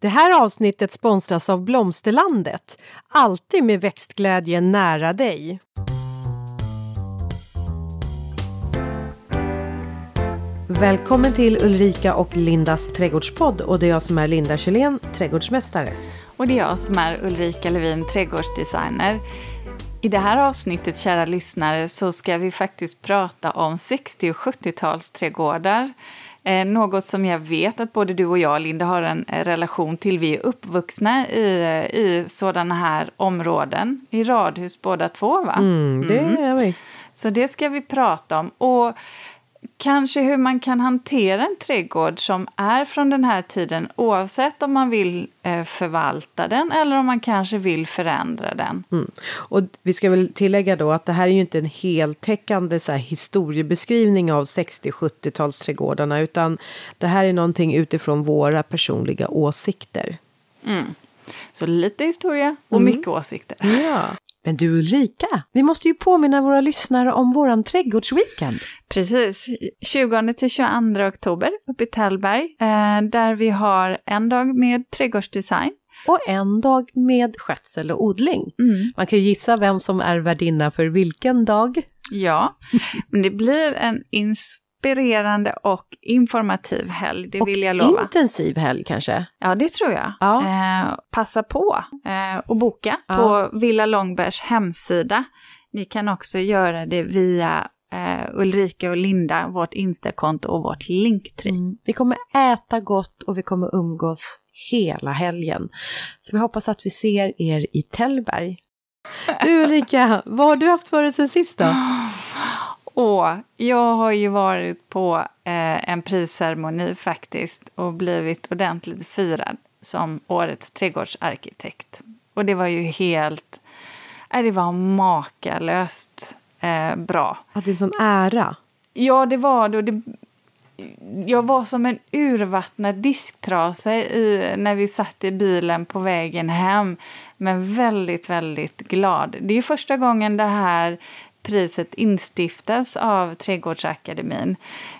Det här avsnittet sponsras av Blomsterlandet. Alltid med växtglädje nära dig. Välkommen till Ulrika och Lindas trädgårdspodd och det är jag som är Linda Kjellén, trädgårdsmästare. Och det är jag som är Ulrika Levin, trädgårdsdesigner. I det här avsnittet, kära lyssnare, så ska vi faktiskt prata om 60 och 70-talsträdgårdar. Eh, något som jag vet att både du och jag, Linda, har en eh, relation till. Vi är uppvuxna i, i sådana här områden, i radhus båda två, va? Mm, det är vi. Så det ska vi prata om. Och kanske hur man kan hantera en trädgård som är från den här tiden oavsett om man vill eh, förvalta den eller om man kanske vill förändra den. Mm. Och vi ska väl tillägga då att det här är ju inte en heltäckande så här, historiebeskrivning av 60-70-talsträdgårdarna utan det här är någonting utifrån våra personliga åsikter. Mm. Så lite historia och Mm. mycket åsikter. Ja. Men du Ulrika, vi måste ju påminna våra lyssnare om våran trädgårdsweekend. Precis, 20 till 22 oktober uppe i Tällberg, eh, där vi har en dag med trädgårdsdesign. Och en dag med skötsel och odling. Mm. Man kan ju gissa vem som är värdinna för vilken dag. Ja, men det blir en inspirerande och informativ helg, det och vill jag lova. intensiv helg kanske. Ja, det tror jag. Ja. Eh, passa på eh, och boka Ja. på Villa Långbergs hemsida. Ni kan också göra det via eh, Ulrika och Linda, vårt Instakonto och vårt Linktree. Mm. Vi kommer äta gott och vi kommer umgås hela helgen. Så vi hoppas att vi ser er i Tällberg. Du Ulrika, vad har du haft för dig sen sist då? Och jag har ju varit på eh, en prisceremoni faktiskt och blivit ordentligt firad som årets trädgårdsarkitekt. Och det var ju helt, nej, det var makalöst eh, bra. Att det är en sån ära. Ja, det var det. det. Jag var som en urvattnad disktrasa i, när vi satt i bilen på vägen hem. Men väldigt, väldigt glad. Det är första gången det här priset instiftas av Trädgårdsakademin.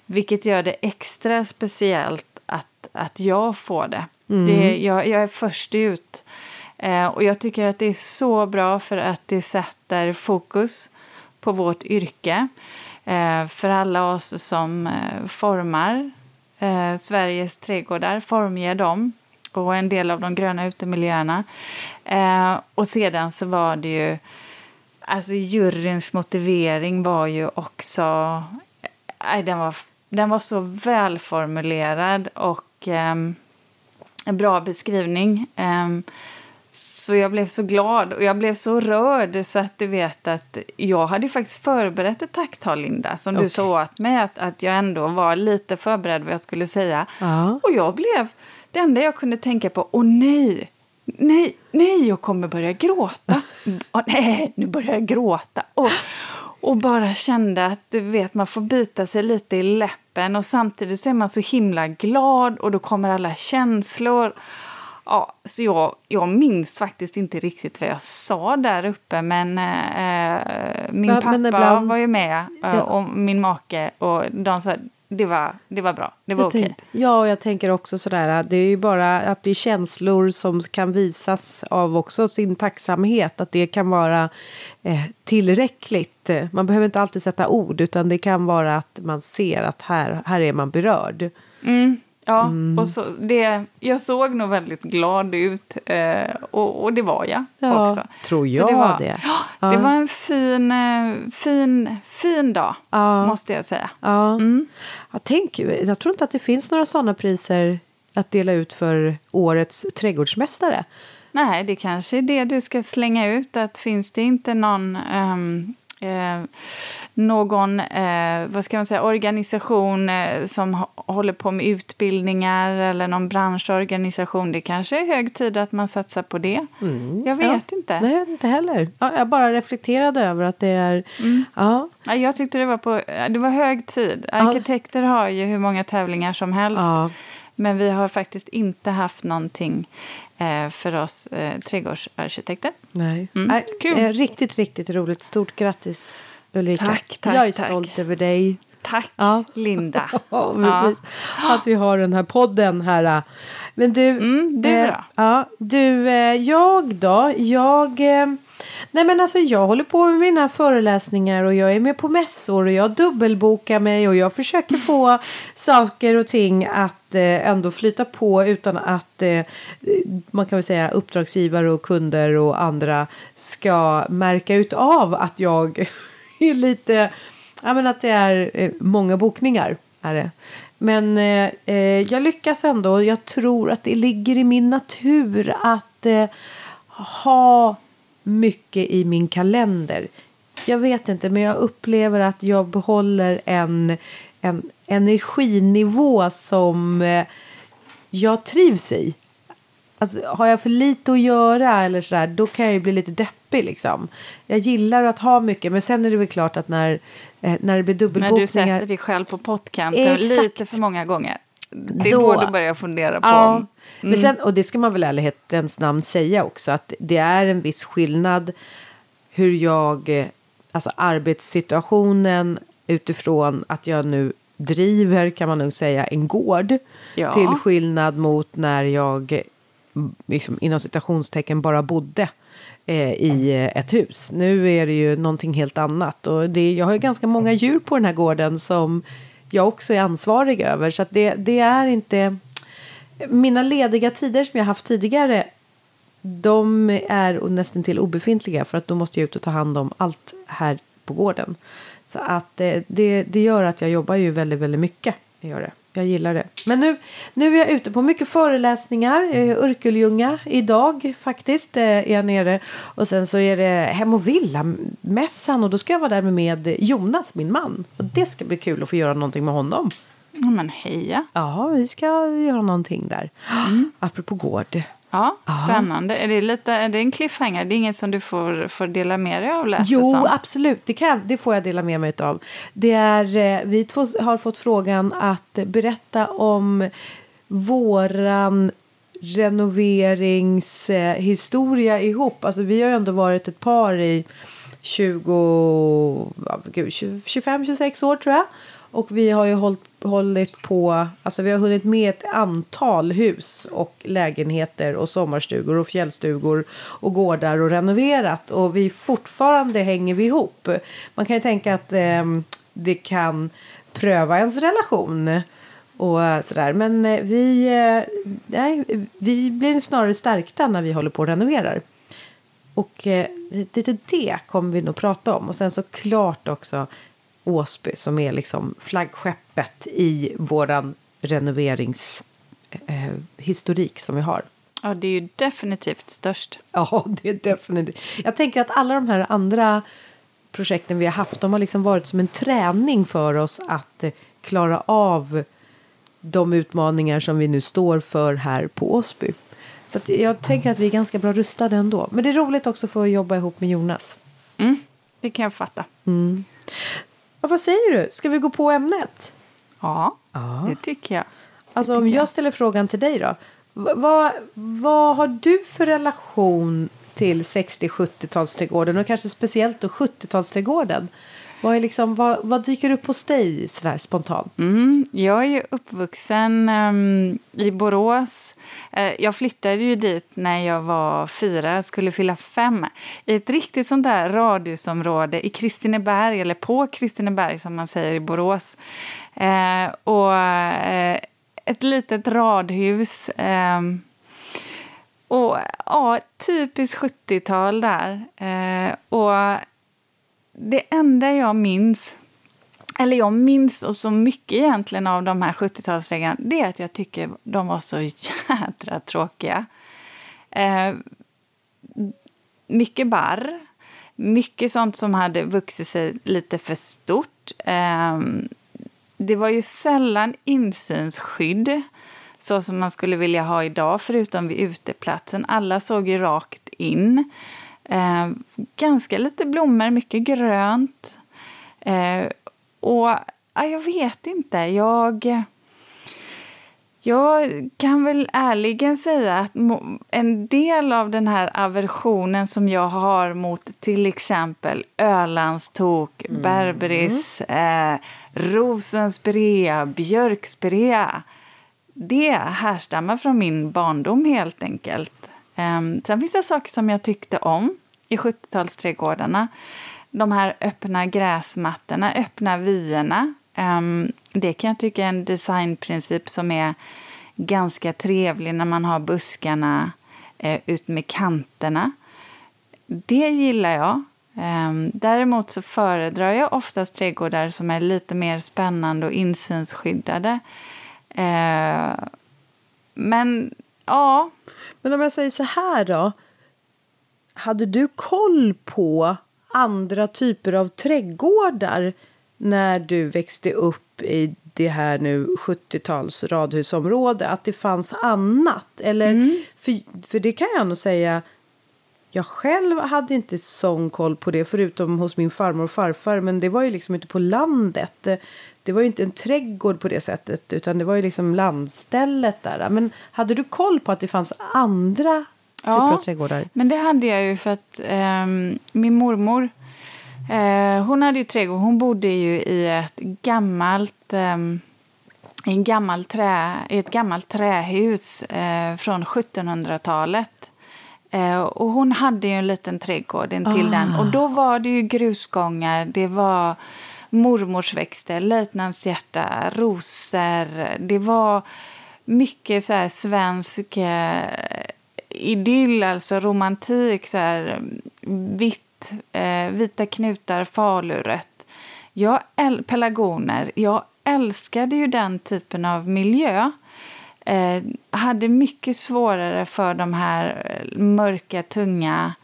Vilket gör det extra speciellt att, att jag får det. det jag, jag är först ut. Eh, och jag tycker att det är så bra för att det sätter fokus på vårt yrke. Eh, för alla oss som eh, formar eh, Sveriges trädgårdar, formger dem och en del av de gröna utemiljöerna. Eh, och sedan så var det ju, alltså juryns motivering var ju också, nej, den, var, den var så välformulerad och ehm, en bra beskrivning. Ehm, så jag blev så glad och jag blev så rörd så att du vet att jag hade faktiskt förberett ett tacktal, Linda, som Okej. du sa åt mig att, att jag ändå var lite förberedd vad jag skulle säga. Ja. Och jag blev, det enda jag kunde tänka på, åh nej, nej, nej, jag kommer börja gråta. Åh, nej, nu börjar jag gråta. Och, och bara kände att du vet, man får bita sig lite i läppen och samtidigt så är man så himla glad och då kommer alla känslor. Ja, så jag, jag minns faktiskt inte riktigt vad jag sa där uppe men eh, min Ja, pappa men ibland- var ju med eh, Ja. och min make och de sa det var, det var bra, det var okej. tänkte- Ja, och jag tänker också sådär att det är ju bara att det är känslor som kan visas av också sin tacksamhet. Att det kan vara eh, tillräckligt. Man behöver inte alltid sätta ord utan det kan vara att man ser att här, här är man berörd. Mm, ja, och så det, jag såg nog väldigt glad ut eh, och, och det var jag Ja, också. tror Så jag det. Var, det. Ja. Det var en fin, eh, fin, fin dag, Ja. måste jag säga. Ja. Mm. Jag, tänker, jag tror inte att det finns några sådana priser att dela ut för årets trädgårdsmästare. Nej, det kanske är det du ska slänga ut. Att finns det inte någon, ehm, eh, någon eh, vad ska man säga, organisation eh, som håller på med utbildningar eller någon branschorganisation. Det kanske är hög tid att man satsar på det. Jag vet inte. Nej, inte heller. Ja, jag bara reflekterade över att det är... Mm. Ja, Nej, jag tyckte det var, på, det var hög tid. Arkitekter har ju hur många tävlingar som helst. ja. Men vi har faktiskt inte haft någonting för oss eh, trädgårdsarkitekter. Nej. Mm, Nej, kul. eh, Riktigt, riktigt roligt. Stort grattis Ulrika. Tack, tack, Jag är tack. stolt över dig. Tack, Ja. Linda. Ja. Att vi har den här podden här. Men du, Mm, är eh, ja, du, eh, jag då? Jag, eh, nej men alltså jag håller på med mina föreläsningar och jag är med på mässor och jag dubbelbokar mig och jag försöker få saker och ting att eh, ändå flyta på utan att eh, man kan väl säga uppdragsgivare och kunder och andra ska märka ut av att jag är lite, ja men att det är eh, många bokningar är det. Men eh, eh, jag lyckas ändå. Jag tror att det ligger i min natur att eh, ha mycket i min kalender. Jag vet inte, men jag upplever att jag behåller en, en energinivå som eh, jag trivs i. Alltså, har jag för lite att göra eller sådär, då kan jag ju bli lite deppig liksom. Jag gillar att ha mycket, men sen är det väl klart att när, eh, när det blir När dubbelbokningar. du sätter dig själv på pottkanten lite för många gånger. Det är Då- då, du börjar fundera på Ja, om... men sen, och det ska man väl i ärlighetens namn säga också att det är en viss skillnad hur jag, alltså arbetssituationen utifrån att jag nu driver kan man nog säga en gård Ja. till skillnad mot när jag liksom, inom citationstecken bara bodde eh, i ett hus. Nu är det ju någonting helt annat och det, jag har ju ganska många djur på den här gården som jag också är ansvarig över så det, det är inte mina lediga tider som jag haft tidigare de är nästan till obefintliga för att då måste jag ut och ta hand om allt här på gården. Så att eh, det, det gör att jag jobbar ju väldigt, väldigt mycket. Jag gör det. Jag gillar det. Men nu, nu är jag ute på mycket föreläsningar. Eh, Örkelljunga idag faktiskt eh, är jag nere. Och sen så är det Hem och Villa-mässan och då ska jag vara där med Jonas, min man. Och det ska bli kul att få göra någonting med honom. Ja, men heja. Ja, vi ska göra någonting där. Apropå gård. Ja, spännande. Är det, lite, är det en cliffhanger? Det är inget som du får, får dela med dig av? lät det Jo, absolut. Det, kan, det får jag dela med mig av. Det är, eh, vi två har fått frågan att berätta om våran renoveringshistoria ihop. Alltså vi har ju ändå varit ett par i 20, ja, gud, 25-26 år tror jag. Och vi har ju hållit, hållit på, alltså vi har hunnit med ett antal hus och lägenheter och sommarstugor och fjällstugor och gårdar och renoverat. Och vi fortfarande hänger vi ihop. Man kan ju tänka att eh, det kan pröva ens relation och eh, sådär. Men eh, vi, eh, nej, vi blir snarare stärkta när vi håller på och renoverar. Och eh, lite det kommer vi nog prata om. Och sen så klart också Åsby som är liksom flaggskeppet i våran renoveringshistorik eh, som vi har. Ja, det är ju definitivt störst. Ja, det är definitivt. Jag tänker att alla de här andra projekten vi har haft, de har liksom varit som en träning för oss att eh, klara av de utmaningar som vi nu står för här på Åsby. Så jag tänker att vi är ganska bra rustade ändå. Men det är roligt också att få jobba ihop med Jonas. Mm, det kan jag fatta. Ja, vad säger du? Ska vi gå på ämnet? Ja, Ja. det tycker jag. Alltså om jag jag. ställer frågan till dig då. Vad, vad har du för relation till 60-70-talsträdgården och kanske speciellt då 70-talsträdgården? Vad, är liksom, vad, vad dyker upp hos dig sådär spontant? Mm, jag är ju uppvuxen um, i Borås. Uh, jag flyttade ju dit när jag var fyra, skulle fylla fem. I ett riktigt sånt där radhusområde i Kristineberg, eller på Kristineberg som man säger i Borås. Uh, och uh, ett litet radhus. ehm, och ja, typiskt 70-tal där. Eh, och det enda jag minns, eller jag minns och så mycket egentligen av de här 70-talsreglerna, det är att jag tycker de var så jädra tråkiga. Eh, mycket barr, mycket sånt som hade vuxit sig lite för stort. Eh, det var ju sällan insynsskydd så som man skulle vilja ha idag, förutom vid uteplatsen. Alla såg ju rakt in. Eh, ganska lite blommor, mycket grönt. Eh, och ja, jag vet inte, jag... Jag kan väl ärligen säga att en del av den här aversionen som jag har mot till exempel Ölandstok, mm. Berberis, eh, Rosenspirea, Björkspirea det härstammar från min barndom helt enkelt. Um, sen finns det saker som jag tyckte om i 70-talsträdgårdarna. De här öppna gräsmattorna, öppna vyerna. Um, det kan jag tycka är en designprincip som är ganska trevlig när man har buskarna eh, ut med kanterna. Det gillar jag. Um, däremot så föredrar jag oftast trädgårdar som är lite mer spännande och insynsskyddade. Uh, men ja. Men om jag säger så här då. Hade du koll på andra typer av trädgårdar när du växte upp i det här nu 70-tals radhusområde att det fanns annat? Eller, mm. för, för det kan jag nog säga jag själv hade inte sån koll på det förutom hos min farmor och farfar men det var ju liksom ute på landet. Det var ju inte en trädgård på det sättet utan det var ju liksom landstället där. Men hade du koll på att det fanns andra typer ja, av trädgårdar? men det hade jag ju för att eh, min mormor Eh, hon hade ju trädgård. Hon bodde ju i ett gammalt, eh, en gammal trä, i ett gammalt trähus eh, från 1700-talet. Eh, och hon hade ju en liten trädgård intill ah. den. Och då var det ju grusgångar, det var Mormorsväxter, löjtnantshjärta, rosor. Det var mycket så här svensk eh, idyll, alltså romantik. Så här, vitt eh, vita knutar, falurött. Jag pelargoner. Jag älskade ju den typen av miljö. Eh, hade mycket svårare för de här eh, mörka, tunga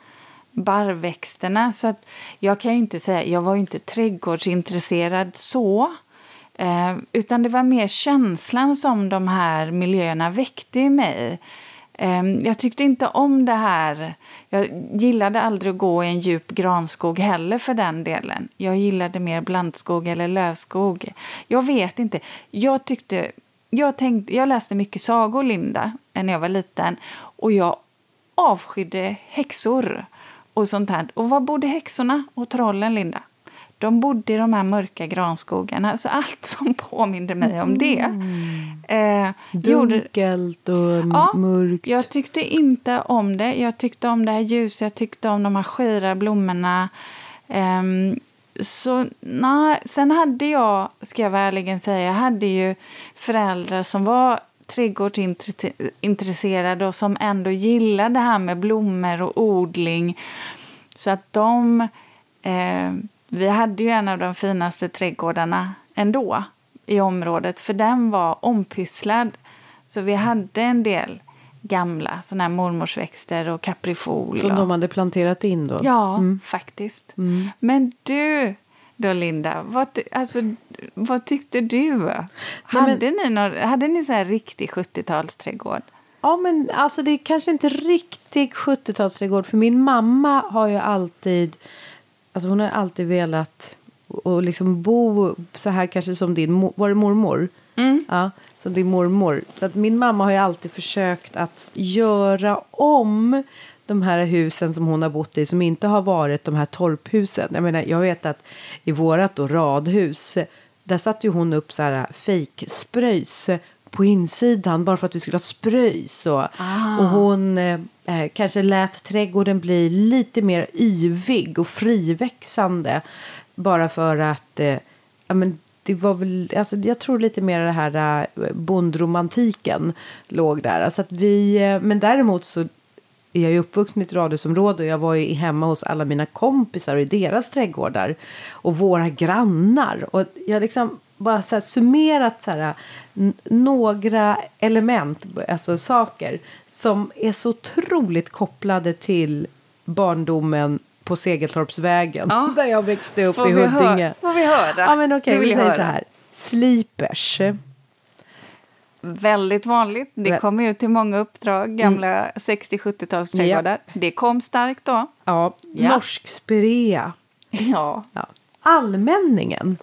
barrväxterna. Så att jag kan ju inte säga, jag var ju inte trädgårdsintresserad så. Eh, utan det var mer känslan som de här miljöerna väckte i mig. Eh, jag tyckte inte om det här jag gillade aldrig att gå i en djup granskog heller för den delen. Jag gillade mer blandskog eller lövskog. Jag vet inte. Jag tyckte... Jag, tänkte, jag läste mycket sagor, Linda, när jag var liten. Och jag avskydde häxor och sånt här. Och var bodde häxorna och trollen, Linda? De bodde i de här mörka granskogarna. Så allt som påminde mig om det. Mm. Eh, Dunkelt och ja, mörkt. Jag tyckte inte om det. Jag tyckte om det här ljuset, jag tyckte om de här skira blommorna. Eh, så nej, sen hade jag, ska jag ärligen säga, jag hade ju föräldrar som var trädgårdsintresserade och som ändå gillade det här med blommor och odling. Så att de eh, vi hade ju en av de finaste trädgårdarna ändå i området för den var ompysslad. Så vi hade en del gamla såna här mormorsväxter och kaprifol. Som de hade planterat in då? Ja, mm. faktiskt. Mm. Men du då Linda, vad, alltså, vad tyckte du? Nej, hade, men... ni någon, hade ni så här riktig 70-talsträdgård? Ja, men alltså det är kanske inte riktig 70-talsträdgård för min mamma har ju alltid Alltså hon har alltid velat och liksom bo så här kanske som din var det mormor? Mm. Ja, som din mormor. Så att min mamma har ju alltid försökt att göra om de här husen som hon har bott i som inte har varit de här torphusen. Jag menar, jag vet att i vårat då radhus där satte ju hon upp så här fejkspröjs på insidan bara för att vi skulle ha spröjs. Och, ah. och hon eh, eh, kanske lät trädgården bli lite mer yvig och friväxande. Bara för att eh, ja, men det var väl, alltså jag tror lite mer det här bondromantiken låg där. Alltså att vi, men däremot så jag ju uppvuxen i ett radhusområde och jag var ju hemma hos alla mina kompisar och i deras trädgårdar. Och våra grannar. Och jag liksom bara så här summerat så här, några element, alltså saker som är så otroligt kopplade till barndomen på Segeltorpsvägen ja. där jag växte upp får i Huddinge. Får vi höra? Ja, men okej, okay, vi säger höra. så här. Slipers. Väldigt vanligt. Det kommer ut till många uppdrag, gamla mm. 60-70-talsträdgårdar. Yep. Det kom starkt då. Ja, ja. norsk spirea. Ja. ja. Allmänningen.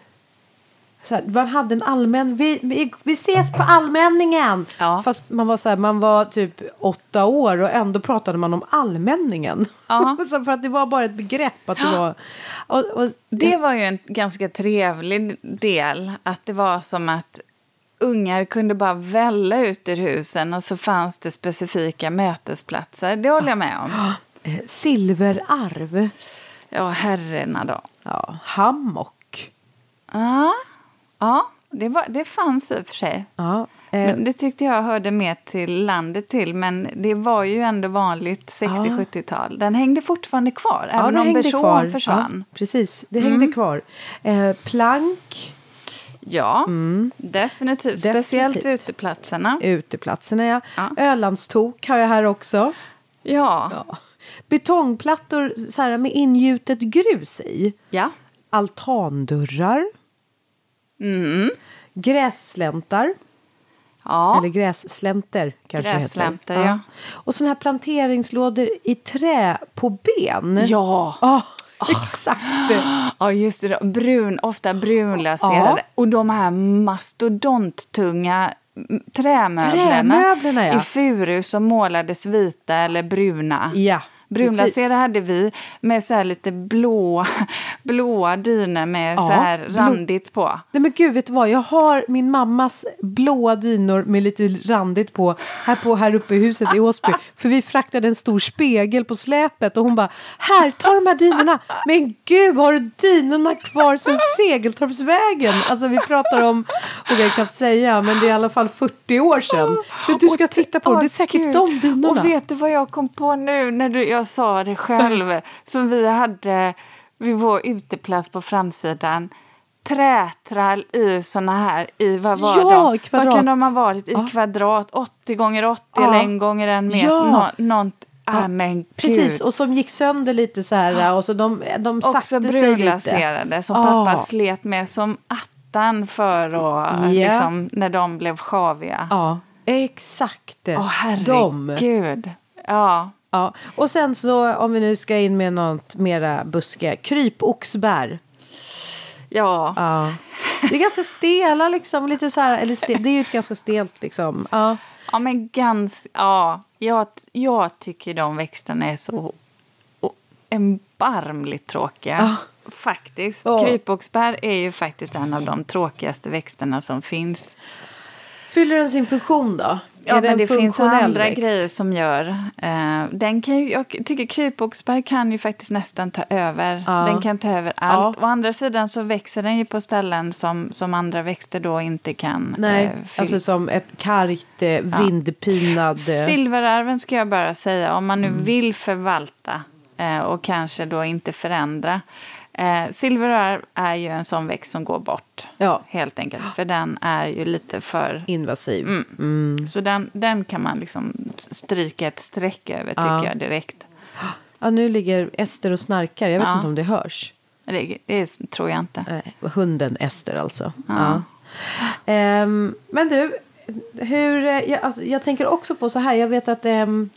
så här, man hade en allmän, vi, vi, vi ses på allmänningen. Ja. Fast man var så här, man var typ åtta år och ändå pratade man om allmänningen. Ja. så för att det var bara ett begrepp att det var. Och, och, Det var ju en ganska trevlig del. Att det var som att ungar kunde bara välla ut ur husen och så fanns det specifika mötesplatser. Det håller jag med om. eh, silverarv. Ja, herrarna då. Ja, hammock. Ja, ja det, var, det fanns i och för sig. Ja, eh, Men det tyckte jag hörde mer till landet till, men det var ju ändå vanligt 60-70-tal. Den hängde fortfarande kvar, ja, även om hängde Berså kvar. försvann. Ja, precis, det hängde kvar. Eh, plank. Ja, definitivt. Speciellt Definitivt. uteplatserna. Uteplatserna, ja. Ja. Ölandstok har jag här också. Ja. Ja. Betongplattor så här, med ingjutet grus i. ja. Altandörrar. Mm. Grässläntar. Ja. Eller grässlänter kanske Grässlänter, heter. ja. Och sådana här planteringslådor i trä på ben. Ja. Ja, exakt. ja, just det. Brun, ofta brunlaserade. Ja. Och de här mastodonttunga trämöblerna, Trämöblerna, ja. i furu som målades vita eller bruna. Ja, Brunlaserade hade vi med så här lite blå, blåa dyner med Ja, så här randigt på. Nej men gud, vet du vad? Jag har min mammas blåa dynor med lite randigt på här, på, här uppe i huset i Åsby. För vi fraktade en stor spegel på släpet och hon bara, här, ta de här dynorna. Men gud, har du dynorna kvar sen Segeltorpsvägen? Alltså vi pratar om, och jag kan inte säga, men det är i alla fall 40 år sedan. Men du ska titta på dem, det är säkert de dynorna. Och vet du vad jag kom på nu när du, jag sa det själv? som vi hade vid vår uteplats på framsidan. Trätrall i såna här, i vad var Ja, de? kvadrat. Vad kan de ha varit? I Ja. kvadrat, 80 gånger 80 Ja. eller en gånger en meter. Ja. Nå, något, ah, men Precis, och som gick sönder lite så här och så de, de satte Också brunlaserade som Ja. pappa slet med som attan för Ja. liksom, när de blev sjaviga. Ja, exakt. Åh de. herregud. Ja. Ja. Och sen så om vi nu ska in med något mera buske, krypoxbär. Ja. Ja. Det är ganska stela liksom, lite så här, eller stel, det är ju ett ganska stelt liksom. Ja. Ja, men ganska... Ja, jag, jag tycker de växterna är så erbarmligt tråkiga. Ja. Faktiskt. Ja. Krypåksbär är ju faktiskt en av de tråkigaste växterna som finns. Fyller den sin funktion då? Ja, men en det finns andra växt? grejer som gör. Eh, den kan ju, jag tycker krypåksbär kan ju faktiskt nästan ta över. Ja. Den kan ta över allt. Ja. Å andra sidan så växer den ju på ställen som, som andra växter då inte kan Nej, eh, alltså som ett kargt, eh, vindpinad... eh, Silverarven ska jag bara säga, om man nu vill förvalta eh, och kanske då inte förändra. Eh, silverarv är ju en sån växt som går bort, Ja. helt enkelt. För den är ju lite för... invasiv. Mm. Så den, den kan man liksom stryka ett streck över, tycker Ja. jag direkt. Ja, nu ligger Ester och snarkar. Jag vet Ja. inte om det hörs. Det, det tror jag inte. Nej, hunden Ester alltså. Ja. Ehm, men du, hur, eh, jag, alltså, jag tänker också på så här. Jag vet att ehm,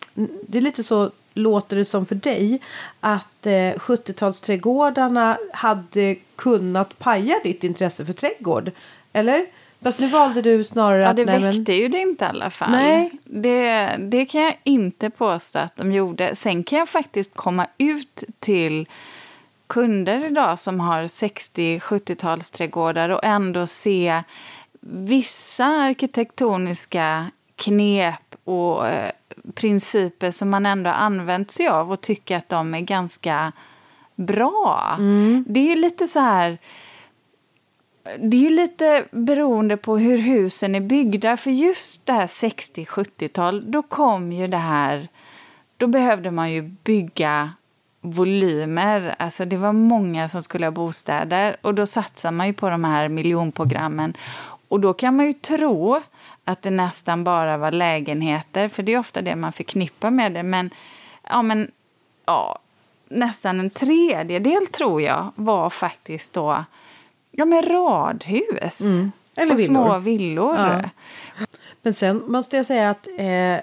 det är lite så låter det som för dig. Att eh, 70-talsträdgårdarna hade kunnat paja ditt intresse för trädgård. Eller? Fast nu valde du snarare Ja, att... det nej, men- väckte ju det inte i alla fall. Nej. Det, det kan jag inte påstå att de gjorde. Sen kan jag faktiskt komma ut till kunder idag som har 60-70-talsträdgårdar och ändå se vissa arkitektoniska knep och eh, principer som man ändå använt sig av och tycker att de är ganska bra. Det är lite så här det är ju lite beroende på hur husen är byggda. För just det här 60-70-tal, då kom ju det här... Då behövde man ju bygga volymer. Alltså det var många som skulle ha bostäder. Och då satsar man ju på de här miljonprogrammen. Och då kan man ju tro att det nästan bara var lägenheter. För det är ofta det man förknippar med det. Men, ja, men ja, nästan en tredjedel tror jag var faktiskt då Ja, men radhus. Mm. Eller och små villor. villor. Ja. Men sen måste jag säga att eh,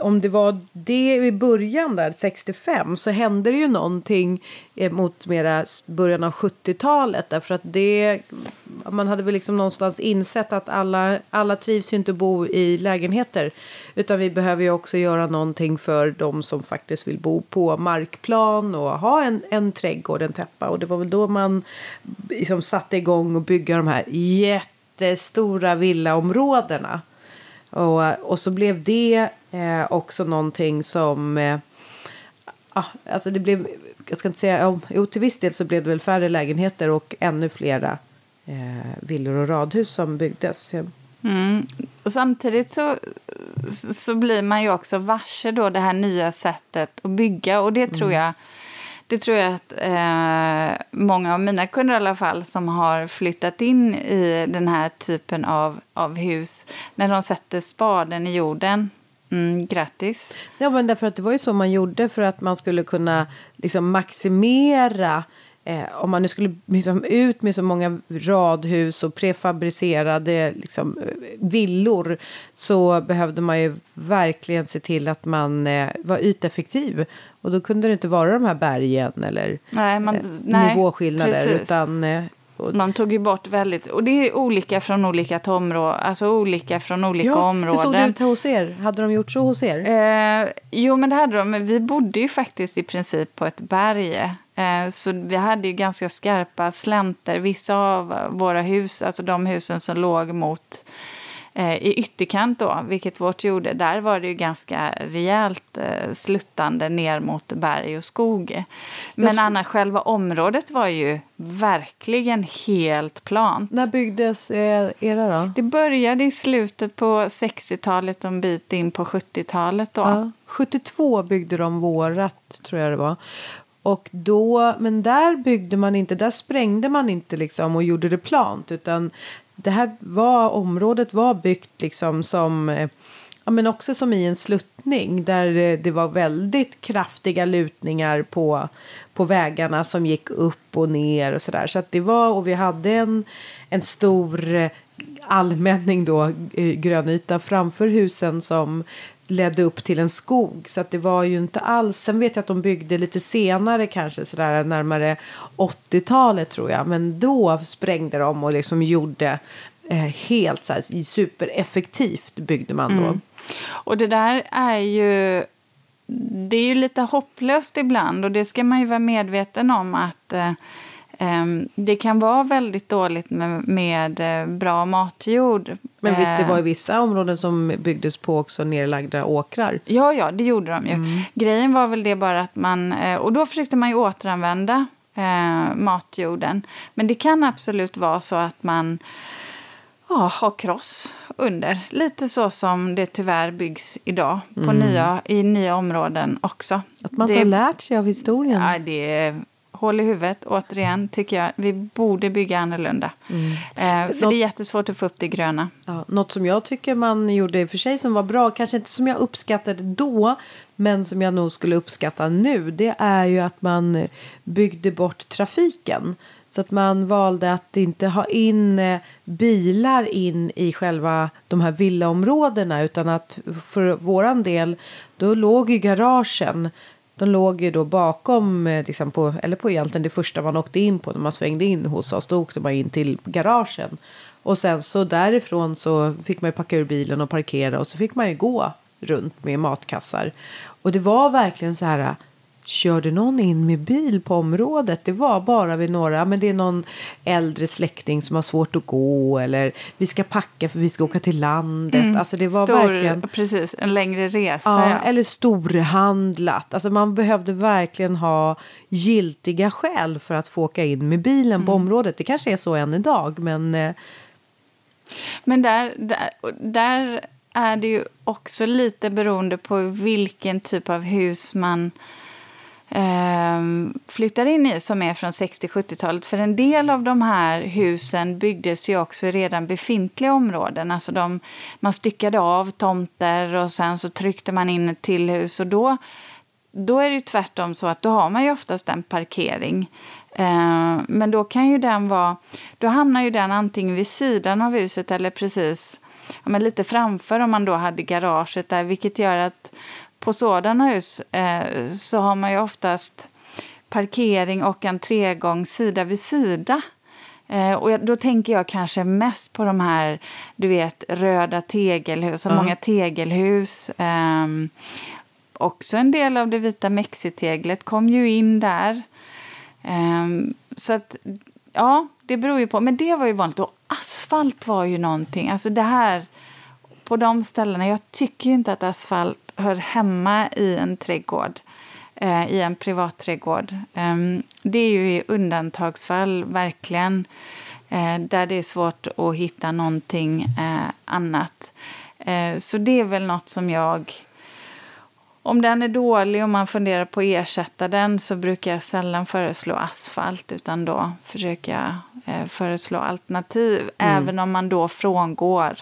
om det var det i början där, 65, så hände det ju någonting eh, mot mera början av 70-talet. Därför att det Man hade väl liksom någonstans insett att alla, alla trivs ju inte att bo i lägenheter. Utan vi behöver ju också göra någonting för de som faktiskt vill bo på markplan och ha en, en trädgård, en täppa. Och det var väl då man liksom satte igång och bygga de här jättestora villaområdena. Och, och så blev det eh, också någonting som... Eh, ah, alltså det blev, jag ska inte säga, jo till viss del så blev det väl färre lägenheter och ännu flera eh, villor och radhus som byggdes. Mm. Och samtidigt så, så blir man ju också varse då det här nya sättet att bygga och det tror mm. jag det tror jag att eh, många av mina kunder i alla fall som har flyttat in i den här typen av, av hus, när de sätter spaden i jorden Mm, grattis. Ja, men därför att det var ju så man gjorde för att man skulle kunna liksom maximera Eh, om man nu skulle liksom ut med så många radhus och prefabricerade liksom, eh, villor så behövde man ju verkligen se till att man eh, var yteffektiv. Och då kunde det inte vara de här bergen eller nej, man, eh, nej, nivåskillnader. Precis. Utan, man tog ju bort väldigt, och det är olika från olika områden, alltså olika från olika ja, områden. Hur såg det ut hos er? Hade de gjort så hos er? Eh, jo, men det hade de. Vi bodde ju faktiskt i princip på ett berg. Eh, så vi hade ju ganska skarpa slänter. Vissa av våra hus, alltså de husen som låg mot Eh, i ytterkant då, vilket vårt gjorde, där var det ju ganska rejält eh, sluttande ner mot berg och skog. Men annars själva området var ju verkligen helt plant. När byggdes eh, era då? Det började i slutet på 60-talet och en bit in på 70-talet då. Ja. 72 byggde de vårat, tror jag det var. Och då, men där byggde man inte, där sprängde man inte liksom och gjorde det plant utan det här var, området var byggt liksom som eh, Ja, men också som i en sluttning där eh, det var väldigt kraftiga lutningar på, på vägarna som gick upp och ner och sådär. Så att det var, och vi hade en, en stor eh, allmänning då, grönyta framför husen som ledde upp till en skog. Så att det var ju inte alls. Sen vet jag att de byggde lite senare kanske sådär närmare 80-talet tror jag. Men då sprängde de och liksom gjorde eh, helt så här, supereffektivt byggde man då. Mm. Och det där är ju det är ju lite hopplöst ibland och det ska man ju vara medveten om att eh, det kan vara väldigt dåligt med, med eh, bra matjord. Men visst, det var ju ehm. vissa områden som byggdes på också nerlagda åkrar. Ja, ja, det gjorde de ju. Mm. Grejen var väl det bara att man... Eh, och då försökte man ju återanvända eh, matjorden. Men det kan absolut vara så att man ja, har kross under. Lite så som det tyvärr byggs idag på mm. nya, i nya områden också. Att man inte har lärt sig av historien. Ja, det hål i huvudet. Återigen tycker jag vi borde bygga annorlunda. Mm. Eh, för något, det är jättesvårt att få upp det gröna. Ja, något som jag tycker man gjorde i och för sig som var bra, kanske inte som jag uppskattade då, men som jag nog skulle uppskatta nu, det är ju att man byggde bort trafiken. Så att man valde att inte ha in eh, bilar in i själva de här villaområdena utan att för våran del då låg ju garagen de låg ju då bakom, eh, liksom på, eller på egentligen det första man åkte in på när man svängde in hos oss. Då åkte man in till garagen. Och sen så därifrån så fick man ju packa ur bilen och parkera och så fick man ju gå runt med matkassar. Och det var verkligen så här körde någon in med bil på området. Det var bara vid några, men det är någon äldre släkting som har svårt att gå eller vi ska packa för vi ska åka till landet. Mm. Alltså det var Stor, verkligen. Precis, en längre resa. Ja, ja. Eller storhandlat. Alltså man behövde verkligen ha giltiga skäl för att få åka in med bilen mm. på området. Det kanske är så än idag, men. Eh, men där, där, där är det ju också lite beroende på vilken typ av hus man eh, flyttar in i som är från 60-70-talet. För en del av de här husen byggdes ju också i redan befintliga områden. Alltså de, man styckade av tomter och sen så tryckte man in ett till hus. Och då, då är det ju tvärtom så att då har man ju oftast en parkering. Eh, men då kan ju den vara, då hamnar ju den antingen vid sidan av huset eller precis ja, men lite framför om man då hade garaget där, vilket gör att på sådana hus eh, så har man ju oftast parkering och entrégång sida vid sida. Eh, och då tänker jag kanske mest på de här, du vet, röda tegelhus, så Ja. många tegelhus. Ehm, också en del av det vita mexiteglet kom ju in där. Ehm, så att, ja, det beror ju på. Men det var ju vanligt. Och asfalt var ju någonting. Alltså det här, på de ställena. Jag tycker ju inte att asfalt hör hemma i en trädgård. Eh, I en privat trädgård. Ehm, det är ju i undantagsfall, verkligen. Eh, där det är svårt att hitta någonting eh, annat. Eh, så det är väl något som jag om den är dålig och man funderar på att ersätta den så brukar jag sällan föreslå asfalt utan då försöker jag eh, föreslå alternativ. Även om man då frångår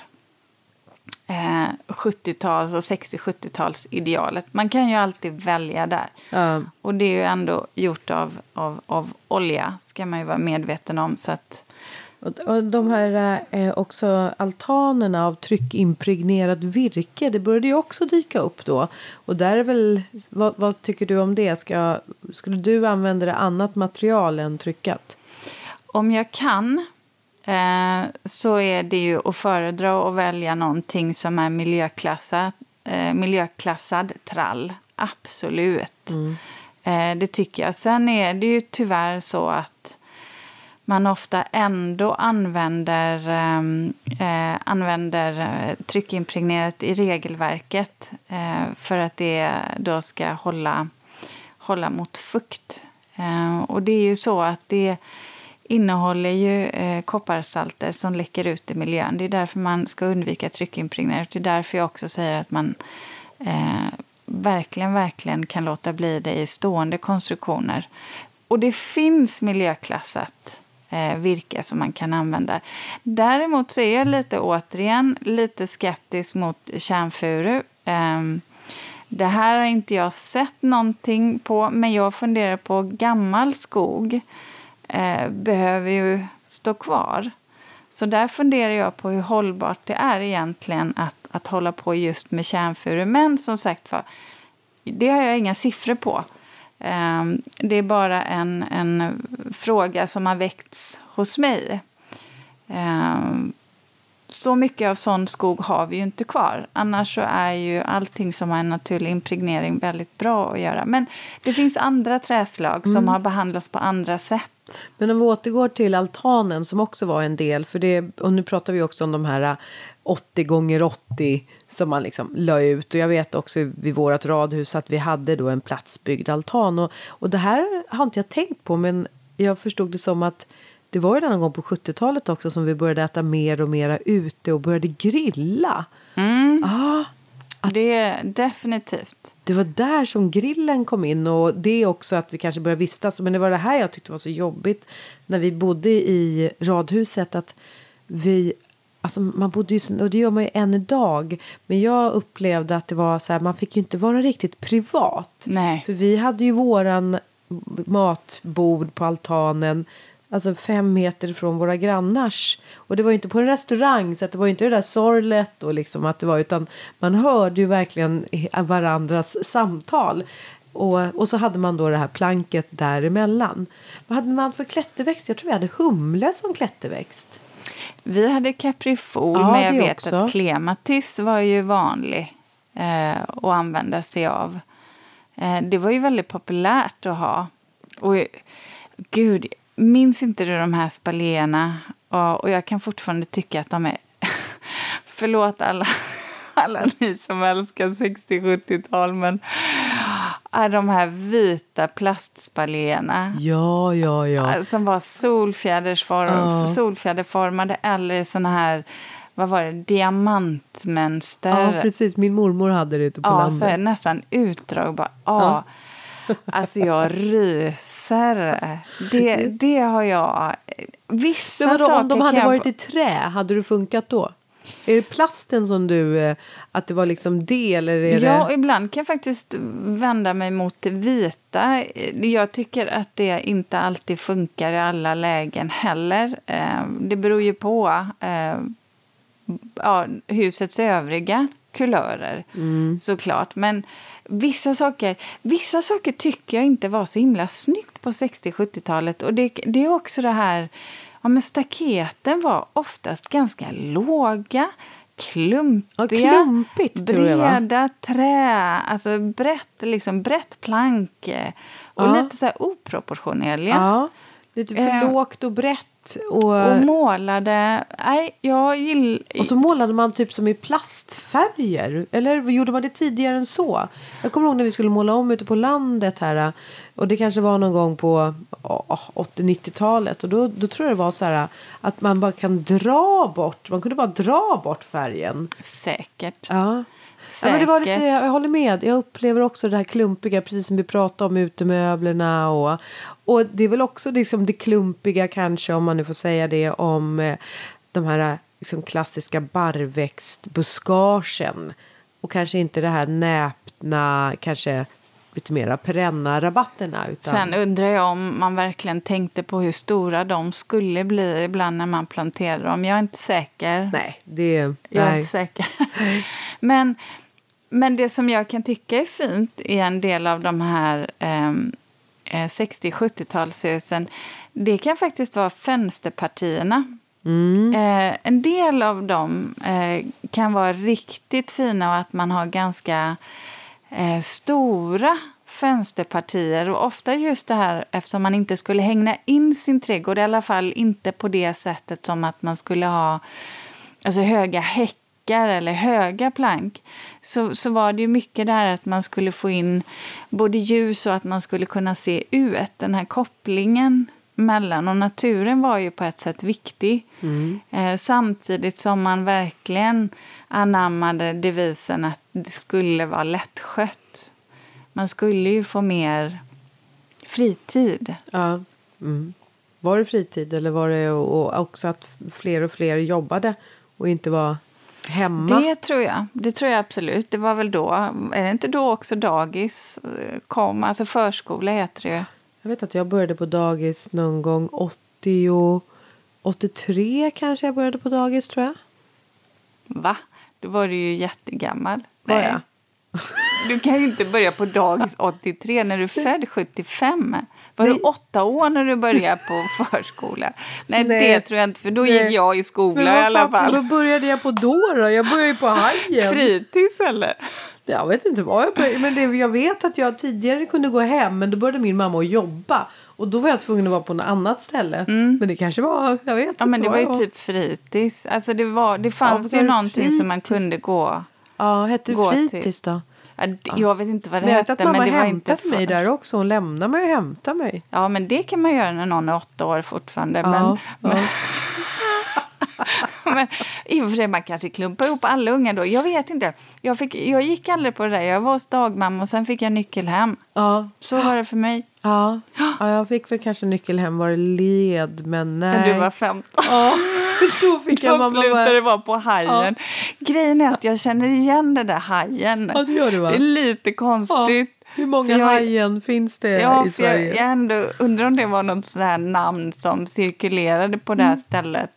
eh, 70-tals och 60-70-tals idealet. Man kan ju alltid välja där. Ja. Och det är ju ändå gjort av, av, av olja, ska man ju vara medveten om. Så att, Och, och de här eh, också altanerna av tryckimpregnerat virke, det började ju också dyka upp då. Och där är väl, vad, vad tycker du om det? Ska, skulle du använda det annat material än tryckat? Om jag kan eh, så är det ju att föredra att välja någonting som är miljöklassat, eh, miljöklassad trall. Absolut. Eh, det tycker jag. Sen är det ju tyvärr så att man ofta ändå använder, ehm, eh, använder eh, tryckimpregnerat i regelverket eh, för att det då ska hålla, hålla mot fukt. Eh, och det är ju så att det innehåller ju eh, kopparsalter som läcker ut i miljön. Det är därför man ska undvika tryckimpregnerat. Det är därför jag också säger att man eh, verkligen, verkligen kan låta bli det i stående konstruktioner. Och det finns miljöklassat eh, virke som man kan använda. Däremot så är jag lite återigen lite skeptisk mot kärnfuru. Ehm, det här har inte jag sett någonting på, men jag funderar på gammal skog eh, behöver ju stå kvar. Så där funderar jag på hur hållbart det är egentligen att, att hålla på just med kärnfuru. Men som sagt för, det har jag inga siffror på. Eh, Det är bara en, en fråga som har väckts hos mig. Eh, så mycket av sån skog har vi ju inte kvar. Annars så är ju allting som har en naturlig impregnering väldigt bra att göra. Men det finns andra träslag som har behandlats på andra sätt. Men om vi återgår till altanen som också var en del. För det, och nu pratar vi också om de här 80 gånger 80 som man liksom la ut. Och jag vet också vid vårt radhus att vi hade då en platsbyggd altan. Och, och det här har inte jag tänkt på men jag förstod det som att det var ju någon gång på 70-talet också som vi började äta mer och mera ute och började grilla. Ah, Det är definitivt. det var där som grillen kom in och det är också att vi kanske började vistas. Men det var det här jag tyckte var så jobbigt när vi bodde i radhuset att vi Alltså man bodde ju, och det gör man ju än idag. Men jag upplevde att det var så här, man fick ju inte vara riktigt privat. Nej. För vi hade ju våran matbord på altanen. Alltså fem meter från våra grannars. Och det var ju inte på en restaurang så att det var ju inte det där sorlet och liksom att det var utan man hörde ju verkligen varandras samtal. Och, och så hade man då det här planket däremellan. Vad hade man för klätterväxt? Jag tror vi hade humle som klätterväxt. Vi hade kaprifol, Ja, men jag vet också. att klematis var ju vanlig eh, att använda sig av. Eh, det var ju väldigt populärt att ha. Och gud, minns inte du de här spaléerna? Och, och jag kan fortfarande tycka att de är... Förlåt alla, alla ni som älskar 60-70-tal, men är de här vita plastspaléerna Ja, ja, ja. som var solfjädersform, Ja. solfjäderformade eller såna här, vad var det, diamantmönster. Ja, precis. Min mormor hade det ute på Ja, så här, landet. nästan utdrag. Bara, ja. Alltså jag ryser. Det, det har jag... Vissa Men vadå, saker om de kan hade jag- varit i trä, hade det funkat då? Är det plasten som du, eh, att det var liksom det eller är Ja, det? ibland kan jag faktiskt vända mig mot det vita. Jag tycker att det inte alltid funkar i alla lägen heller. Eh, Det beror ju på eh, ja, husets övriga kulörer såklart. Men vissa saker, vissa saker tycker jag inte var så himla snyggt på 60-70-talet. Och det, det är också det här Ja, men staketen var oftast ganska låga, klumpiga, Ja, klumpigt, jag, breda trä, alltså brett, liksom brett plank eh, och Ja. lite så här oproportionerliga. Ja, lite för Eh. lågt och brett. Och, Och målade... Nej, jag gillar... och så målade man typ som i plastfärger. Eller gjorde man det tidigare än så? Jag kommer ihåg när vi skulle måla om ute på landet här. Och det kanske var någon gång på ja, 80-90-talet. Och då, då tror jag det var så här att man bara kan dra bort. Man kunde bara dra bort färgen. Säkert. Ja. Ja, men det var lite, jag håller med. Jag upplever också det här klumpiga, precis som vi pratade om utemöblerna. Och, och det är väl också liksom det klumpiga kanske, om man nu får säga det, om eh, de här liksom, klassiska barrväxtbuskagen. Och kanske inte det här näpna, kanske lite mera perenna rabatterna. Utan, Sen undrar jag om man verkligen tänkte på hur stora de skulle bli ibland när man planterade dem. Jag är inte säker. nej, det... Jag är nej. inte säker. men, men det som jag kan tycka är fint i en del av de här ehm, eh, 60-70-talshusen det kan faktiskt vara fönsterpartierna. Mm. Eh, en del av dem eh, kan vara riktigt fina och att man har ganska eh, stora fönsterpartier. Och ofta just det här eftersom man inte skulle hängna in sin trädgård, i alla fall inte på det sättet som att man skulle ha alltså höga häckar eller höga plank. Så, så var det ju mycket där att man skulle få in både ljus och att man skulle kunna se ut, den här kopplingen mellan. Och naturen var ju på ett sätt viktig. Eh, samtidigt som man verkligen anammade devisen att det skulle vara lättskött. Man skulle ju få mer fritid. Ja. Mm. Var det fritid eller var det och också att fler och fler jobbade och inte var hemma? Det tror jag. Det tror jag absolut. Det var väl då. Är det inte då också dagis eh, kom? Alltså förskola heter det ju. Jag vet att jag började på dagis någon gång 80 83 kanske jag började på dagis tror jag. Va? Då var du ju jättegammal. Var Nej. jag? Du kan ju inte börja på dagis 83 när du är född 75. Var Nej. du åtta år när du började på förskola? Nej, Nej. det tror jag inte, för då Nej. gick jag i skola i alla fall. Vad började jag på då då? Jag började ju på Hajen. Fritids eller? Jag vet inte vad jag började. Men det, jag vet att jag tidigare kunde gå hem. Men då började min mamma att jobba. Och då var jag tvungen att vara på något annat ställe. Men det kanske var, jag vet Ja, men det var ju typ fritids. Alltså det, var, det Ja, fanns ju det någonting som man fritids? kunde gå. Ja, hette det till. fritids då? Ja, Jag vet inte vad det Men hette, men det var inte hämtade mig för- där också. Hon lämnade mig och hämtade mig. Ja, men det kan man göra när någon är åtta år fortfarande. Ja, men, ja. men i och för sig, man kanske klumpar ihop alla unga då. Jag vet inte. Jag, fick, jag gick aldrig på det där. Jag var hos dagmamma och sen fick jag nyckel hem. Ja, Så var det för mig. ja. ja, jag fick väl kanske nyckel hem var det led, men nej. När du var 15. Ja, då fick jag Då mamma slutade det vara på hajen. Grejen är att jag känner igen det där hajen. Ja, det gör du va? Det är lite konstigt. Ja, hur många jag- hajen finns det Ja, i för jag, Sverige? jag ändå undrar om det var något sånt namn som cirkulerade på det här stället.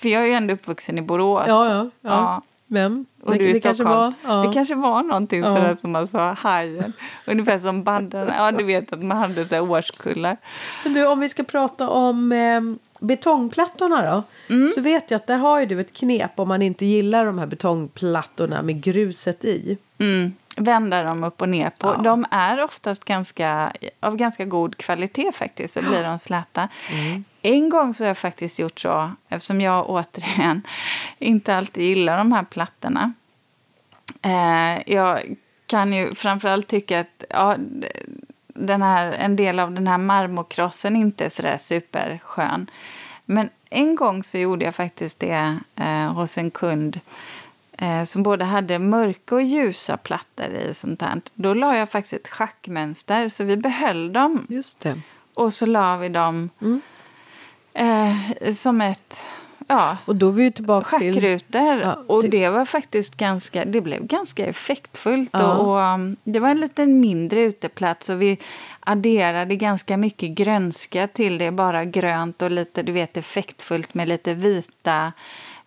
För jag är ju ändå uppvuxen i Borås. Ja, ja, ja. Ja. Vem? Och det, du i det kanske var... Ja. Det kanske var någonting Ja. sådär som man sa, hajen. Ungefär som baddarna. Ja, du vet att man hade så årskullar. Men du, om vi ska prata om eh, betongplattorna då. Mm. Så vet jag att där har ju du ett knep om man inte gillar de här betongplattorna med gruset i. Mm. Vända dem upp och ner på. Ja. De är oftast ganska, av ganska god kvalitet faktiskt, så blir de släta. Mm. En gång så har jag faktiskt gjort så, eftersom jag återigen inte alltid gillar de här plattorna. Eh, jag kan ju framförallt tycka att ja, den här, en del av den här marmorkrossen inte är sådär superskön. Men en gång så gjorde jag faktiskt det eh, hos en kund eh, som både hade mörka och ljusa plattor i sånt här. Då la jag faktiskt ett schackmönster, så vi behöll dem. Just det. Och så la vi dem eh, som ett... Ja, Och då vi tillbaka till... schackrutor. Ja, och det- var faktiskt ganska, det blev ganska effektfullt. Ja. Och, och, um, det var en lite mindre uteplats och vi adderade ganska mycket grönska till det. Bara grönt och lite du vet, effektfullt med lite vita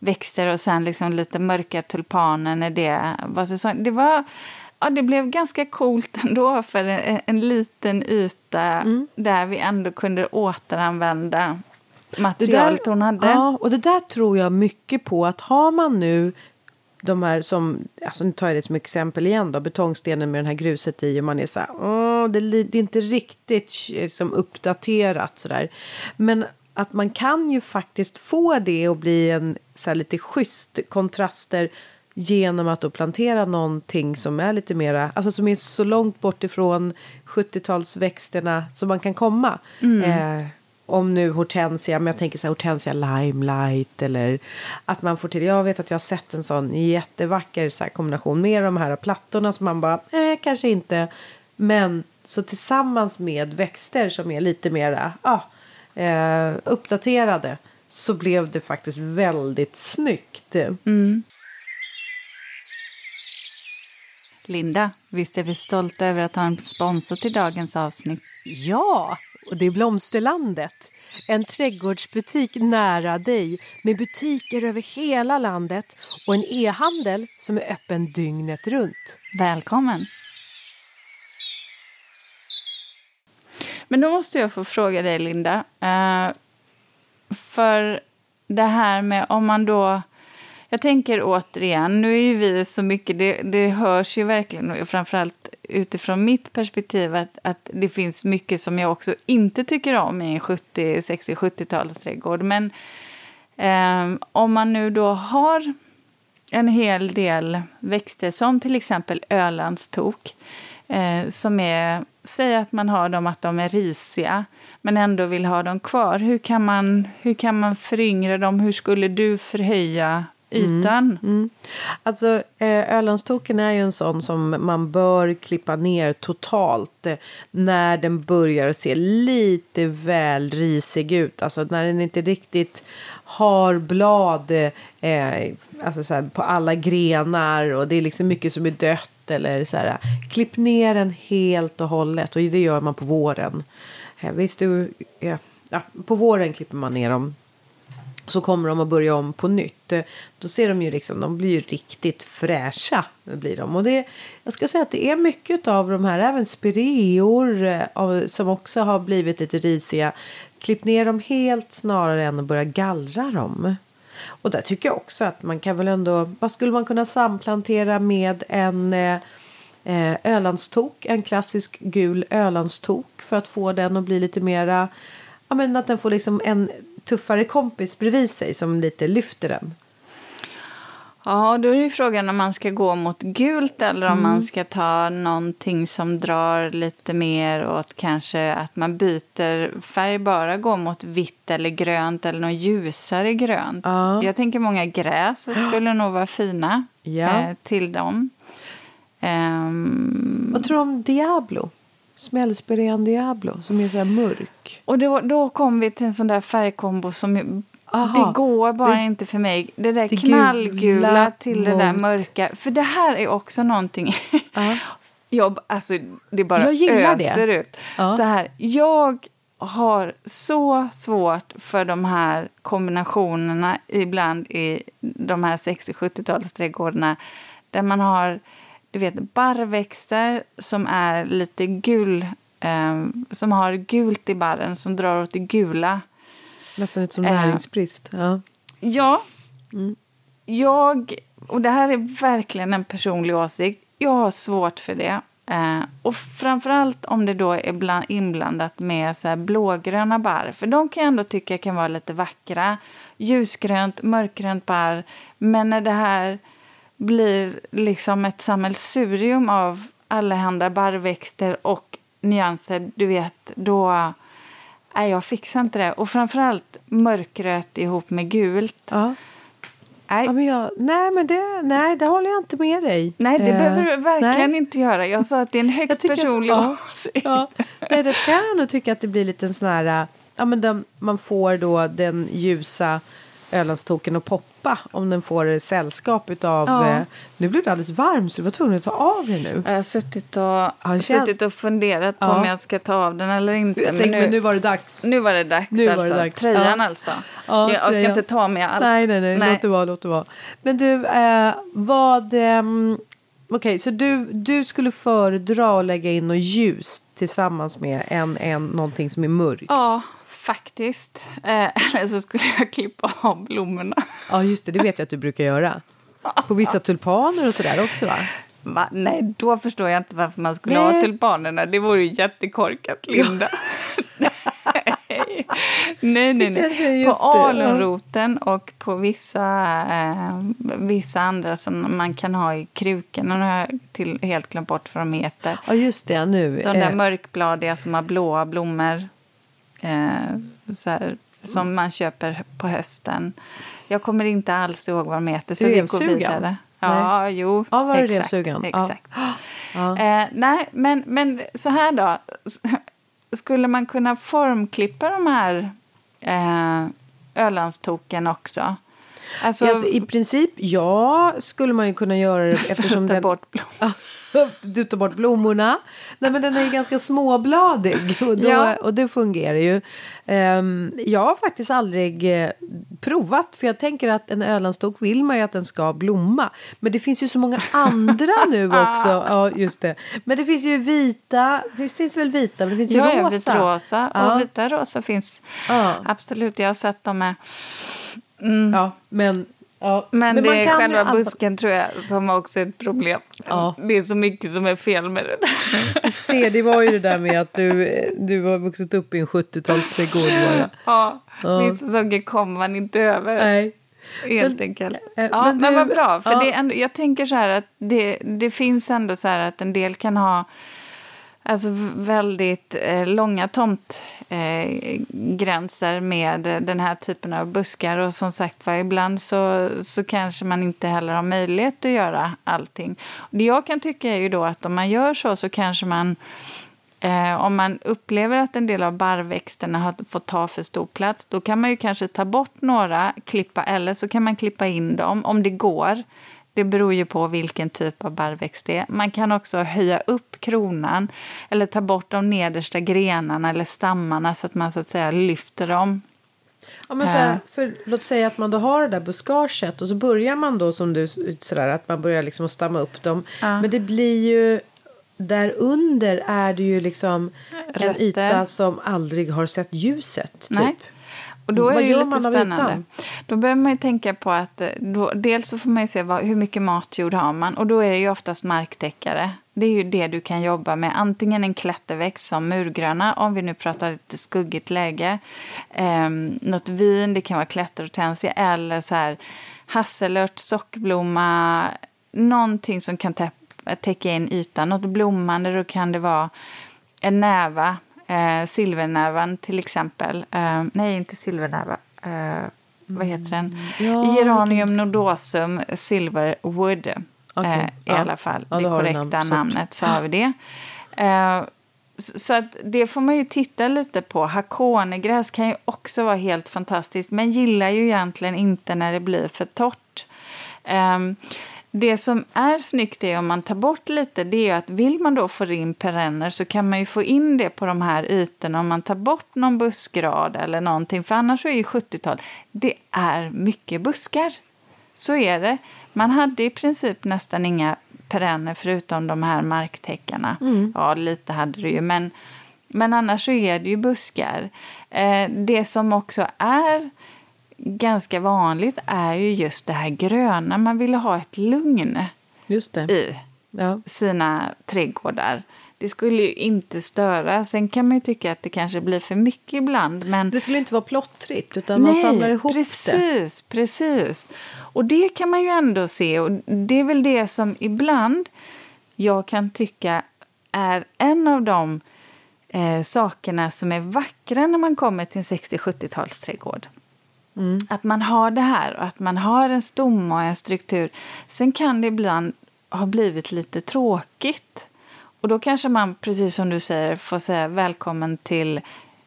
växter och sen liksom lite mörka tulpaner när det var säsong. Det var... Ja, det blev ganska coolt ändå för en, en liten yta Mm. där vi ändå kunde återanvända materialet där, hon hade. Ja, och det där tror jag mycket på att har man nu de här som, alltså nu tar jag det som exempel igen då, betongstenen med den här gruset i och man är så här, åh, det, det är inte riktigt liksom, uppdaterat sådär. Men att man kan ju faktiskt få det att bli en så lite schysst kontraster genom att då plantera någonting som är lite mera, alltså som är så långt bort ifrån 70-talsväxterna som man kan komma. Mm. Eh, om nu hortensia, men jag tänker så här hortensia limelight eller att man får till, jag vet att jag har sett en sån jättevacker så kombination med de här plattorna som man bara, eh, kanske inte, men så tillsammans med växter som är lite mera, ah, eh, uppdaterade så blev det faktiskt väldigt snyggt. Mm. Linda, visst är vi stolta över att ha en sponsor till dagens avsnitt? Ja, och det är Blomsterlandet. En trädgårdsbutik nära dig med butiker över hela landet och en e-handel som är öppen dygnet runt. Välkommen! Men då måste jag få fråga dig, Linda. Uh, för det här med om man då... Jag tänker återigen, nu är ju vi så mycket, det, det hörs ju verkligen, och framförallt utifrån mitt perspektiv, att, att det finns mycket som jag också inte tycker om i en 70, 60, 70-talsträdgård. Men eh, om man nu då har en hel del växter, som till exempel Ölandstok, eh, som är, säg att man har dem att de är risiga, men ändå vill ha dem kvar. Hur kan man, hur kan man föryngra dem? Hur skulle du förhöja ytan? Mm, mm. Alltså, eh, Ölandstoken är ju en sån som man bör klippa ner totalt eh, när den börjar se lite väl risig ut. Alltså när den inte riktigt har blad eh, eh alltså så här, på alla grenar och det är liksom mycket som är dött eller så här. Klipp ner den helt och hållet och det gör man på våren. Eh, visst, du, eh, ja, på våren klipper man ner dem så kommer de att börja om på nytt. Eh, då ser de ju liksom, de blir ju riktigt fräscha. Blir de. Och det, jag ska säga att det är mycket av de här, även spireor som också har blivit lite risiga. Klipp ner dem helt snarare än att börja gallra dem. Och där tycker jag också att man kan väl ändå, vad skulle man kunna samplantera med en eh, eh, Ölandstok, en klassisk gul Ölandstok för att få den att bli lite mera, ja men att den får liksom en tuffare kompis bredvid sig som lite lyfter den. Ja, då är ju frågan om man ska gå mot gult eller om mm. man ska ta någonting som drar lite mer åt kanske att man byter färg, bara gå mot vitt eller grönt eller något ljusare grönt. Ja. Jag tänker många gräs skulle nog vara fina ja. eh, till dem. Um, Vad tror du om Diablo? Smällspiren Diablo som är så här mörk. Och då, då kom vi till en sån där färgkombo som Aha, det går bara det, inte för mig. Det där det knallgula till mot. det där mörka. För det här är också någonting. Uh. jag, alltså, det bara jag öser det. ut. Uh. Så här, jag har så svårt för de här kombinationerna ibland i de här 60-70-talsträdgårdarna där man har du vet, barrväxter som är lite gul, eh, som har gult i barren, som drar åt det gula. Nästan ut som eh, näringsbrist. Ja. ja. Mm. Jag, och det här är verkligen en personlig åsikt, jag har svårt för det. Eh, och framförallt om det då är bland, inblandat med så här blågröna barr. För de kan jag ändå tycka kan vara lite vackra. Ljusgrönt, mörkgrönt barr. Men när det här blir liksom ett sammelsurium av allehanda barrväxter och nyanser, du vet, då... Nej, jag fixar inte det. Och framförallt mörkrött ihop med gult. Ja. Nej. Ja, men jag, nej, men det, nej, det håller jag inte med dig. Nej, det uh, behöver du verkligen nej. inte göra. Jag sa att det är en högst personlig åsikt. Ja, nej, det kan jag nog tycka att det blir lite en sån här... Ja, men den, man får då den ljusa Ölandstoken och poppa om den får sällskap utav... Ja. Eh, nu blev det alldeles varmt så du var tvungen att ta av dig nu. Jag har suttit och, har suttit och funderat på ja. om jag ska ta av den eller inte. Men, nu, men nu var det dags. Nu var det dags nu alltså. Var det dags. Tröjan ja. alltså. Ja, jag, jag ska inte ta med allt. Nej, nej, nej, nej. Låt det vara, låt det vara. Men du, eh, vad... Eh, Okej, okay, så du, du skulle föredra att lägga in något ljust tillsammans med en, en, någonting som är mörkt? Ja, faktiskt. Eh, eller så skulle jag klippa av blommorna. Ja, just det. Det vet jag att du brukar göra. På vissa tulpaner och sådär också, va? Va? Nej, då förstår jag inte varför man skulle Nej. ha tulpanerna. Det vore ju jättekorkat, Linda. nej, nej, nej. just På ja. alunroten och på vissa, eh, vissa andra som man kan ha i krukorna. Nu har jag till, helt glömt bort vad de heter. Ja, just det. Nu. De där Eh, mörkbladiga som har blåa blommor. Eh, så här, som man köper på hösten. Jag kommer inte alls ihåg vad de heter. Så vi går Revsugan? vidare. Ja, jo. Ja, var det exakt, revsugan? Exakt. Ja. Eh, nej, men, men så här då. Skulle man kunna formklippa de här eh, Ölandstoken också? Alltså, Alltså, I princip, ja, skulle man ju kunna göra det eftersom den... bort blom. Du tar bort blommorna. Nej, men den är ju ganska småbladig och, då, Ja. och det fungerar ju. Ehm, jag har faktiskt aldrig eh, provat för jag tänker att en ölandstok vill man ju att den ska blomma. Men det finns ju så många andra nu också. Ja, just det. Men det finns ju vita, det finns väl vita, men det finns ju Ja, rosa. ja, vitrosa. Ja. Och vita rosa finns. Ja. Absolut, jag har sett dem med. Ja, men... Ja. Men, man det är själva anpassa- busken tror jag som också är ett problem. Ja. Det är så mycket som är fel med det. Du ser, det var ju det där med att du, du har vuxit upp i en 70-talsträdgård bara. Ja, Ja. vissa saker kommer man inte över. Nej. Helt Men- enkelt. eh, Ja, men men, du- vad bra. För ja. det ändå, jag tänker så här att det, det finns ändå så här att en del kan ha alltså väldigt eh, långa tomtgränser eh, med eh, den här typen av buskar. Och som sagt var, ibland så, så kanske man inte heller har möjlighet att göra allting. Det jag kan tycka är ju då att om man gör så så kanske man Eh, om man upplever att en del av barrväxterna har fått ta för stor plats då kan man ju kanske ta bort några, klippa eller så kan man klippa in dem om det går. Det beror ju på vilken typ av barrväxt det är. Man kan också höja upp kronan eller ta bort de nedersta grenarna eller stammarna så att man så att säga lyfter dem. Ja, men så här, för, låt säga att man då har det där buskaget och så börjar man då som du sådär att man börjar liksom stamma upp dem. Ja. Men det blir ju där under är det ju liksom en Rötter. yta som aldrig har sett ljuset. Typ. Nej. Och då är Vad det ju lite spännande. Då behöver man ju tänka på att eh, då, dels så får man ju se vad, hur mycket matjord har man och då är det ju oftast marktäckare. Det är ju det du kan jobba med. Antingen en klätterväxt som murgröna, om vi nu pratar lite skuggigt läge. Ehm, något vin, det kan vara klätterhortensia eller så här hasselört, sockerblomma, någonting som kan tä- täcka in ytan. Något blommande, då kan det vara en näva, eh, silvernävan till exempel. Eh, nej, inte silvernäva. Eh, vad heter den? Ja, Geranium nodosum silverwood. Eh, I ja. alla fall, Ja, det korrekta namn, namnet. Så har vi det. Eh, så att det får man ju titta lite på. Hakonegräs kan ju också vara helt fantastiskt men gillar ju egentligen inte när det blir för torrt. Ehm, det som är snyggt är om man tar bort lite, det är ju att vill man då få in perenner så kan man ju få in det på de här ytorna om man tar bort någon buskrad eller någonting. För annars så är ju 70-tal, det är mycket buskar. Så är det. Man hade i princip nästan inga perenner förutom de här marktäckarna. Ja, lite hade det ju, men, men annars så är det ju buskar. Eh, det som också är ganska vanligt är ju just det här gröna. Man vill ha ett lugn det. i Ja. sina trädgårdar. Det skulle ju inte störa. Sen kan man ju tycka att det kanske blir för mycket ibland. Men Det skulle inte vara plottrigt utan man samlar ihop det. precis, precis. Och det kan man ju ändå se. Och det är väl det som ibland jag kan tycka är en av de eh, sakerna som är vackra när man kommer till en 60-70-talsträdgård. Mm. Att man har det här och att man har en stomme och en struktur. Sen kan det ibland ha blivit lite tråkigt. Och då kanske man, precis som du säger, får säga välkommen till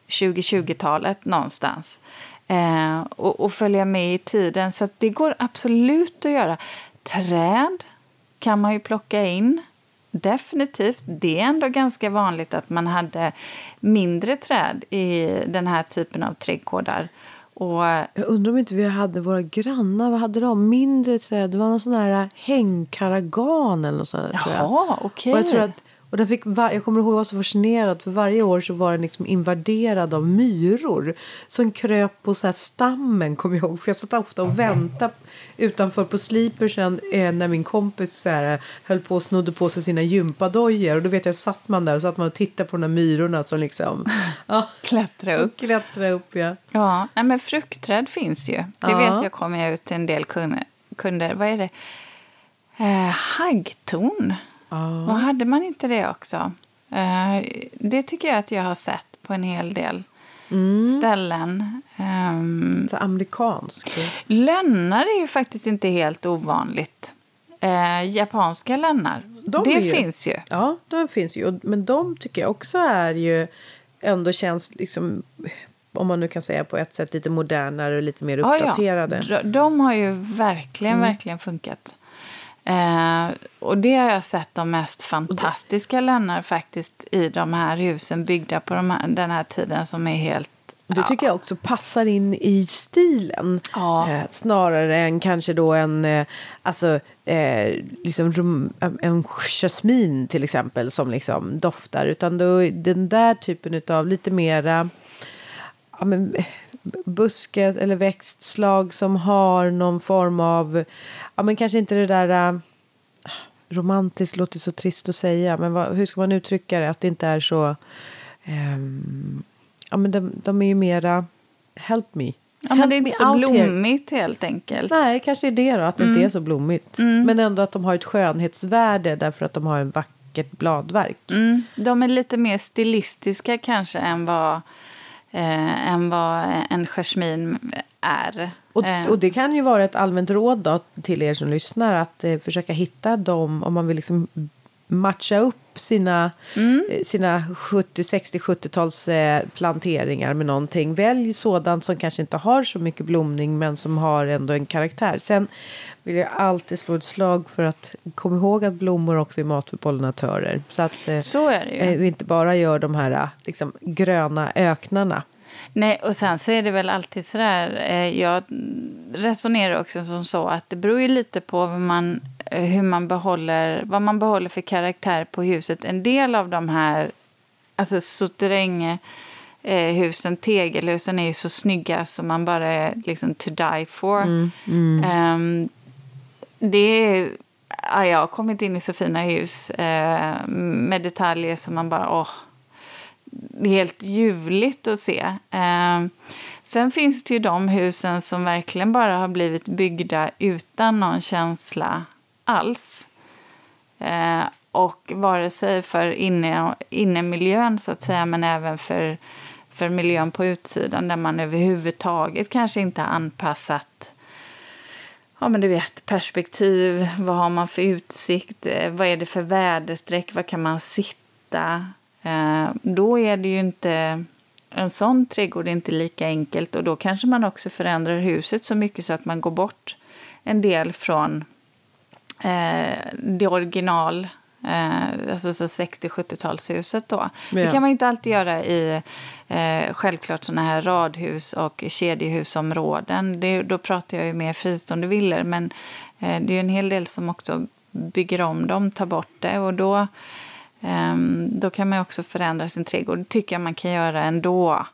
2020-talet någonstans. Eh, och, och följa med i tiden. Så att det går absolut att göra. Träd kan man ju plocka in. Definitivt. Det är ändå ganska vanligt att man hade mindre träd i den här typen av trädgårdar. Och Jag undrar om inte vi hade våra grannar. Vad hade de? Mindre träd. Det var någon sån här hängkaragan eller något sånt. där. Jaha, okej. Och jag tror att Och den fick var- jag kommer ihåg att jag var så fascinerad för varje år så var den liksom invaderad av myror som kröp på så här stammen kommer jag ihåg. För jag satt ofta och väntade utanför på Sleepersen eh, när min kompis så här, höll på och snodde på sig sina gympadojor. Och då vet jag satt man där och satt man och tittade på de där myrorna som liksom ja, Klättra upp. klättrade upp. Ja. Ja, nej, men fruktträd finns ju. Det Ja. vet jag kommer jag ut till en del kunder. kunder. Vad är det? Eh, haggtorn. Ja. Vad hade man inte det också? Eh, det tycker jag att jag har sett på en hel del Mm. ställen. Ehm, Så amerikansk. lönnar är ju faktiskt inte helt ovanligt. Eh, japanska lönnar, De det ju- finns ju. Ja, de finns ju. Och- Men de tycker jag också är ju ändå känns liksom om man nu kan säga på ett sätt lite modernare och lite mer Ja, ja. uppdaterade. De, de har ju verkligen, Mm. verkligen funkat. Eh, och det har jag sett de mest fantastiska lönnar faktiskt i de här husen byggda på de här, den här tiden som är helt... Det tycker jag också passar in i stilen. Ja. Eh, snarare än kanske då en, eh, alltså, eh, liksom rom, en- en jasmin till exempel som liksom doftar. Utan då den där typen av lite mera ja, men, eh, buske eller växtslag som har någon form av, ja men kanske inte det där eh, romantiskt låter så trist att säga, men vad, hur ska man uttrycka det? Att det inte är så, ehm, ja men de, de är ju mera, help me. Ja, men det är inte så out here. blommigt helt enkelt. Nej, kanske är det då, att det inte är så blommigt. Men ändå att de har ett skönhetsvärde därför att de har en vackert bladverk. Mm, de är lite mer stilistiska kanske än vad, eh, än vad en jasmin är. Och, Eh, och det kan ju vara ett allmänt råd då till er som lyssnar att eh, försöka hitta dem om man vill liksom matcha upp sina, eh, sina 70, 60, 70-tals eh, planteringar med någonting. Välj sådant som kanske inte har så mycket blomning men som har ändå en karaktär. Sen vill jag alltid slå ett slag för att komma ihåg att blommor också är mat för pollinatörer. Så att eh, Så är det ju. eh, vi inte bara gör de här liksom, gröna öknarna. Nej, och sen så är det väl alltid sådär, eh, jag resonerar också som så att det beror ju lite på vad man, eh, hur man behåller, vad man behåller för karaktär på huset. En del av de här, alltså eh, husen, tegelhusen är ju så snygga så man bara är liksom to die for. Ehm, det är, ja, jag har kommit in i så fina hus eh, med detaljer som man bara, åh, är helt ljuvligt att se. Eh, sen finns det ju de husen som verkligen bara har blivit byggda utan någon känsla alls. Eh, och vare sig för inne, innemiljön så att säga, men även för, för miljön på utsidan där man överhuvudtaget kanske inte har anpassat Ja, men du vet, perspektiv, vad har man för utsikt, vad är det för väderstreck, var kan man sitta? Eh, då är det ju inte, en sån trädgård är inte lika enkelt och då kanske man också förändrar huset så mycket så att man går bort en del från eh, det original, eh, alltså så 60-70-talshuset då. Det Ja. kan man inte alltid göra i eh, självklart sådana här radhus och kedjehusområden. Det, då pratar jag ju mer fristående villor men eh, det är ju en hel del som också bygger om dem, tar bort det och då, Ehm, då kan man också förändra sin trädgård. Det tycker jag man kan göra ändå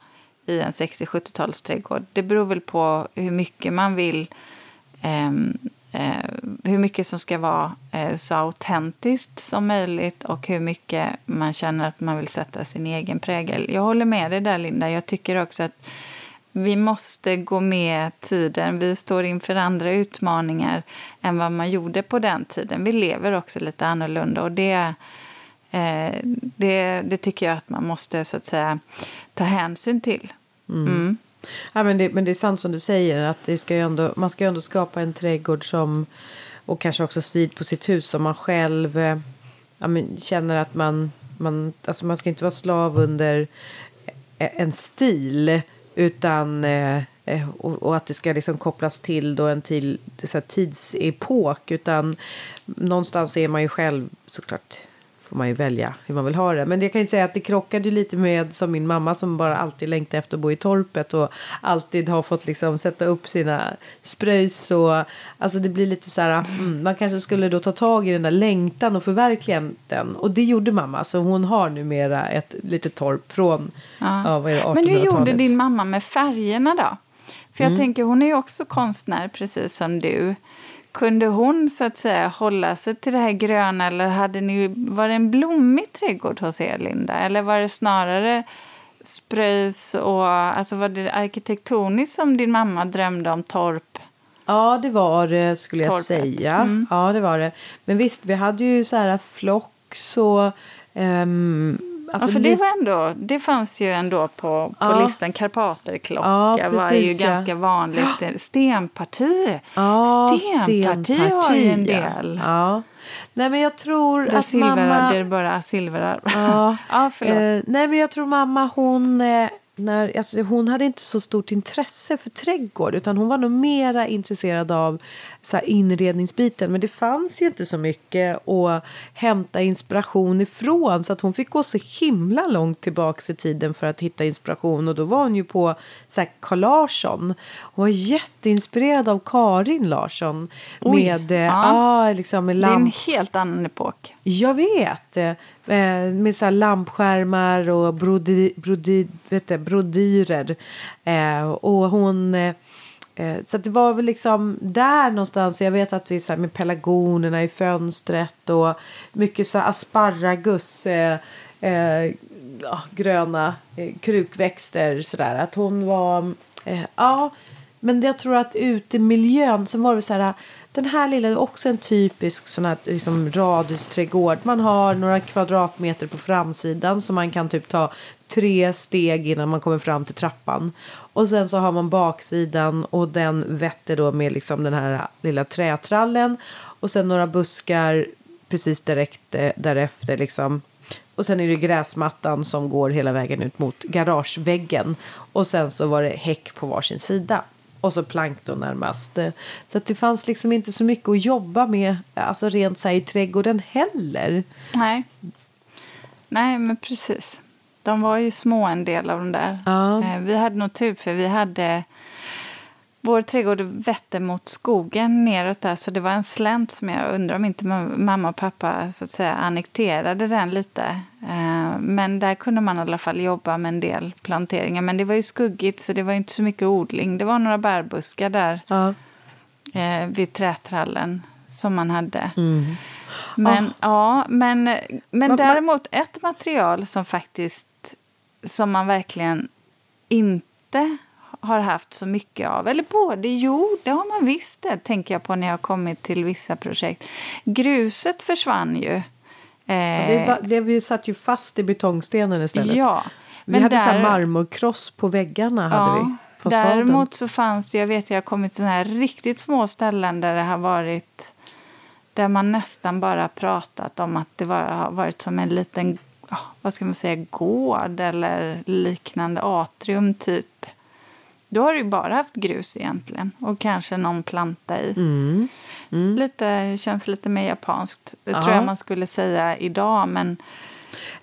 i en 60-70-talsträdgård. Det beror väl på hur mycket man vill ehm, eh, hur mycket som ska vara eh, så autentiskt som möjligt och hur mycket man känner att man vill sätta sin egen prägel. Jag håller med dig där, Linda. Jag tycker också att vi måste gå med tiden. Vi står inför andra utmaningar än vad man gjorde på den tiden. Vi lever också lite annorlunda och det, eh, det, det tycker jag att man måste så att säga ta hänsyn till. Mm. Ja, men, det, men det är sant som du säger att det ska ändå, man ska ju ändå skapa en trädgård som och kanske också stil på sitt hus som man själv eh, ja, men, känner att man, man, alltså man ska inte vara slav under eh, en stil utan eh, och, och att det ska liksom kopplas till då en till, så här, tidsepok utan någonstans är man ju själv såklart får man ju välja hur man vill ha det. Men jag kan ju säga att det krockade lite med som min mamma som bara alltid längtade efter att bo i torpet och alltid har fått liksom sätta upp sina spröjs och alltså det blir lite så här, mm, man kanske skulle då ta tag i den där längtan och förverkliga den och det gjorde mamma så hon har numera ett litet torp från Ja. ja, vad är det, Men hur gjorde 1800-talet. din mamma med färgerna då? För jag Mm. tänker, hon är ju också konstnär precis som du. Kunde hon så att säga hålla sig till det här gröna eller hade ni, var det en blommig trädgård hos er Linda? Eller var det snarare spröjs och alltså var det arkitektoniskt som din mamma drömde om torp? Ja, det var det skulle jag Torpet. säga. Mm. Ja, det var det. Men visst, vi hade ju så här flocks och... ehm, alltså ja, för det var ändå, det fanns ju ändå på, på Ja. listan. Karpaterklocka Ja, var ju ja. ganska vanligt. Stenparti. Ja, Stenparti har ju en stenparti, del. Nej, men jag tror Där att silverar, mamma... där bara silverar. Ja, ja eh, nej, men jag tror mamma hon... Eh, när, alltså, hon hade inte så stort intresse för trädgård utan hon var nog mera intresserad av så här, inredningsbiten. Men det fanns ju inte så mycket att hämta inspiration ifrån så att hon fick gå så himla långt tillbaks i tiden för att hitta inspiration och då var hon ju på så här, Carl Larsson. Hon var jätteinspirerad av Karin Larsson Oj, med, eh, ja. ja. liksom med det är en lamp helt annan epok. jag vet. Eh, med så här lampskärmar och brody, brody, vet du, brodyrer. Eh, och hon... Eh, så att det var väl liksom där någonstans. Jag vet att vi så här med pelargonerna i fönstret och mycket så här asparragus. Eh, eh, ja, gröna eh, krukväxter sådär. Att hon var... Eh, ja, men jag tror att ute i miljön så var det så här. Den här lilla är också en typisk sån här liksom radhusträdgård. Man har några kvadratmeter på framsidan så man kan typ ta tre steg innan man kommer fram till trappan. Och sen så har man baksidan och den vetter då med liksom den här lilla trätrallen. Och sen några buskar precis direkt eh, därefter liksom. Och sen är det gräsmattan som går hela vägen ut mot garageväggen. Och sen så var det häck på varsin sida. Och så plank då närmast. Så att det fanns liksom inte så mycket att jobba med, alltså rent så här i trädgården heller. Nej. Nej, men precis. De var ju små en del av de där. Ja. Eh, Vi hade nog tur för vi hade vår trädgård vette mot skogen neråt där så det var en slänt som jag undrar om inte ma- mamma och pappa så att säga annekterade den lite. Eh, Men där kunde man i alla fall jobba med en del planteringar. Men det var ju skuggigt så det var inte så mycket odling. Det var några bärbuskar där Ja. eh, vid trätrallen som man hade. Mm. Men, ja, men, men Ma- ma- däremot ett material som faktiskt som man verkligen inte har haft så mycket av. Eller både, jo, det har man visst det, tänker jag på när jag har kommit till vissa projekt. Gruset försvann ju. Eh, Det, var, det, vi satt ju fast i betongstenen istället. ja, vi hade så här marmorkross på väggarna. Hade vi, fasaden. Däremot så fanns det, jag vet jag har kommit till här riktigt små ställen där det har varit där man nästan bara pratat om att det var, har varit som en liten, vad ska man säga, gård eller liknande atrium typ. Då har du ju bara haft grus egentligen och kanske någon planta i. Mm. Mm. Lite, känns lite mer japanskt, det Ja. tror jag man skulle säga idag. Men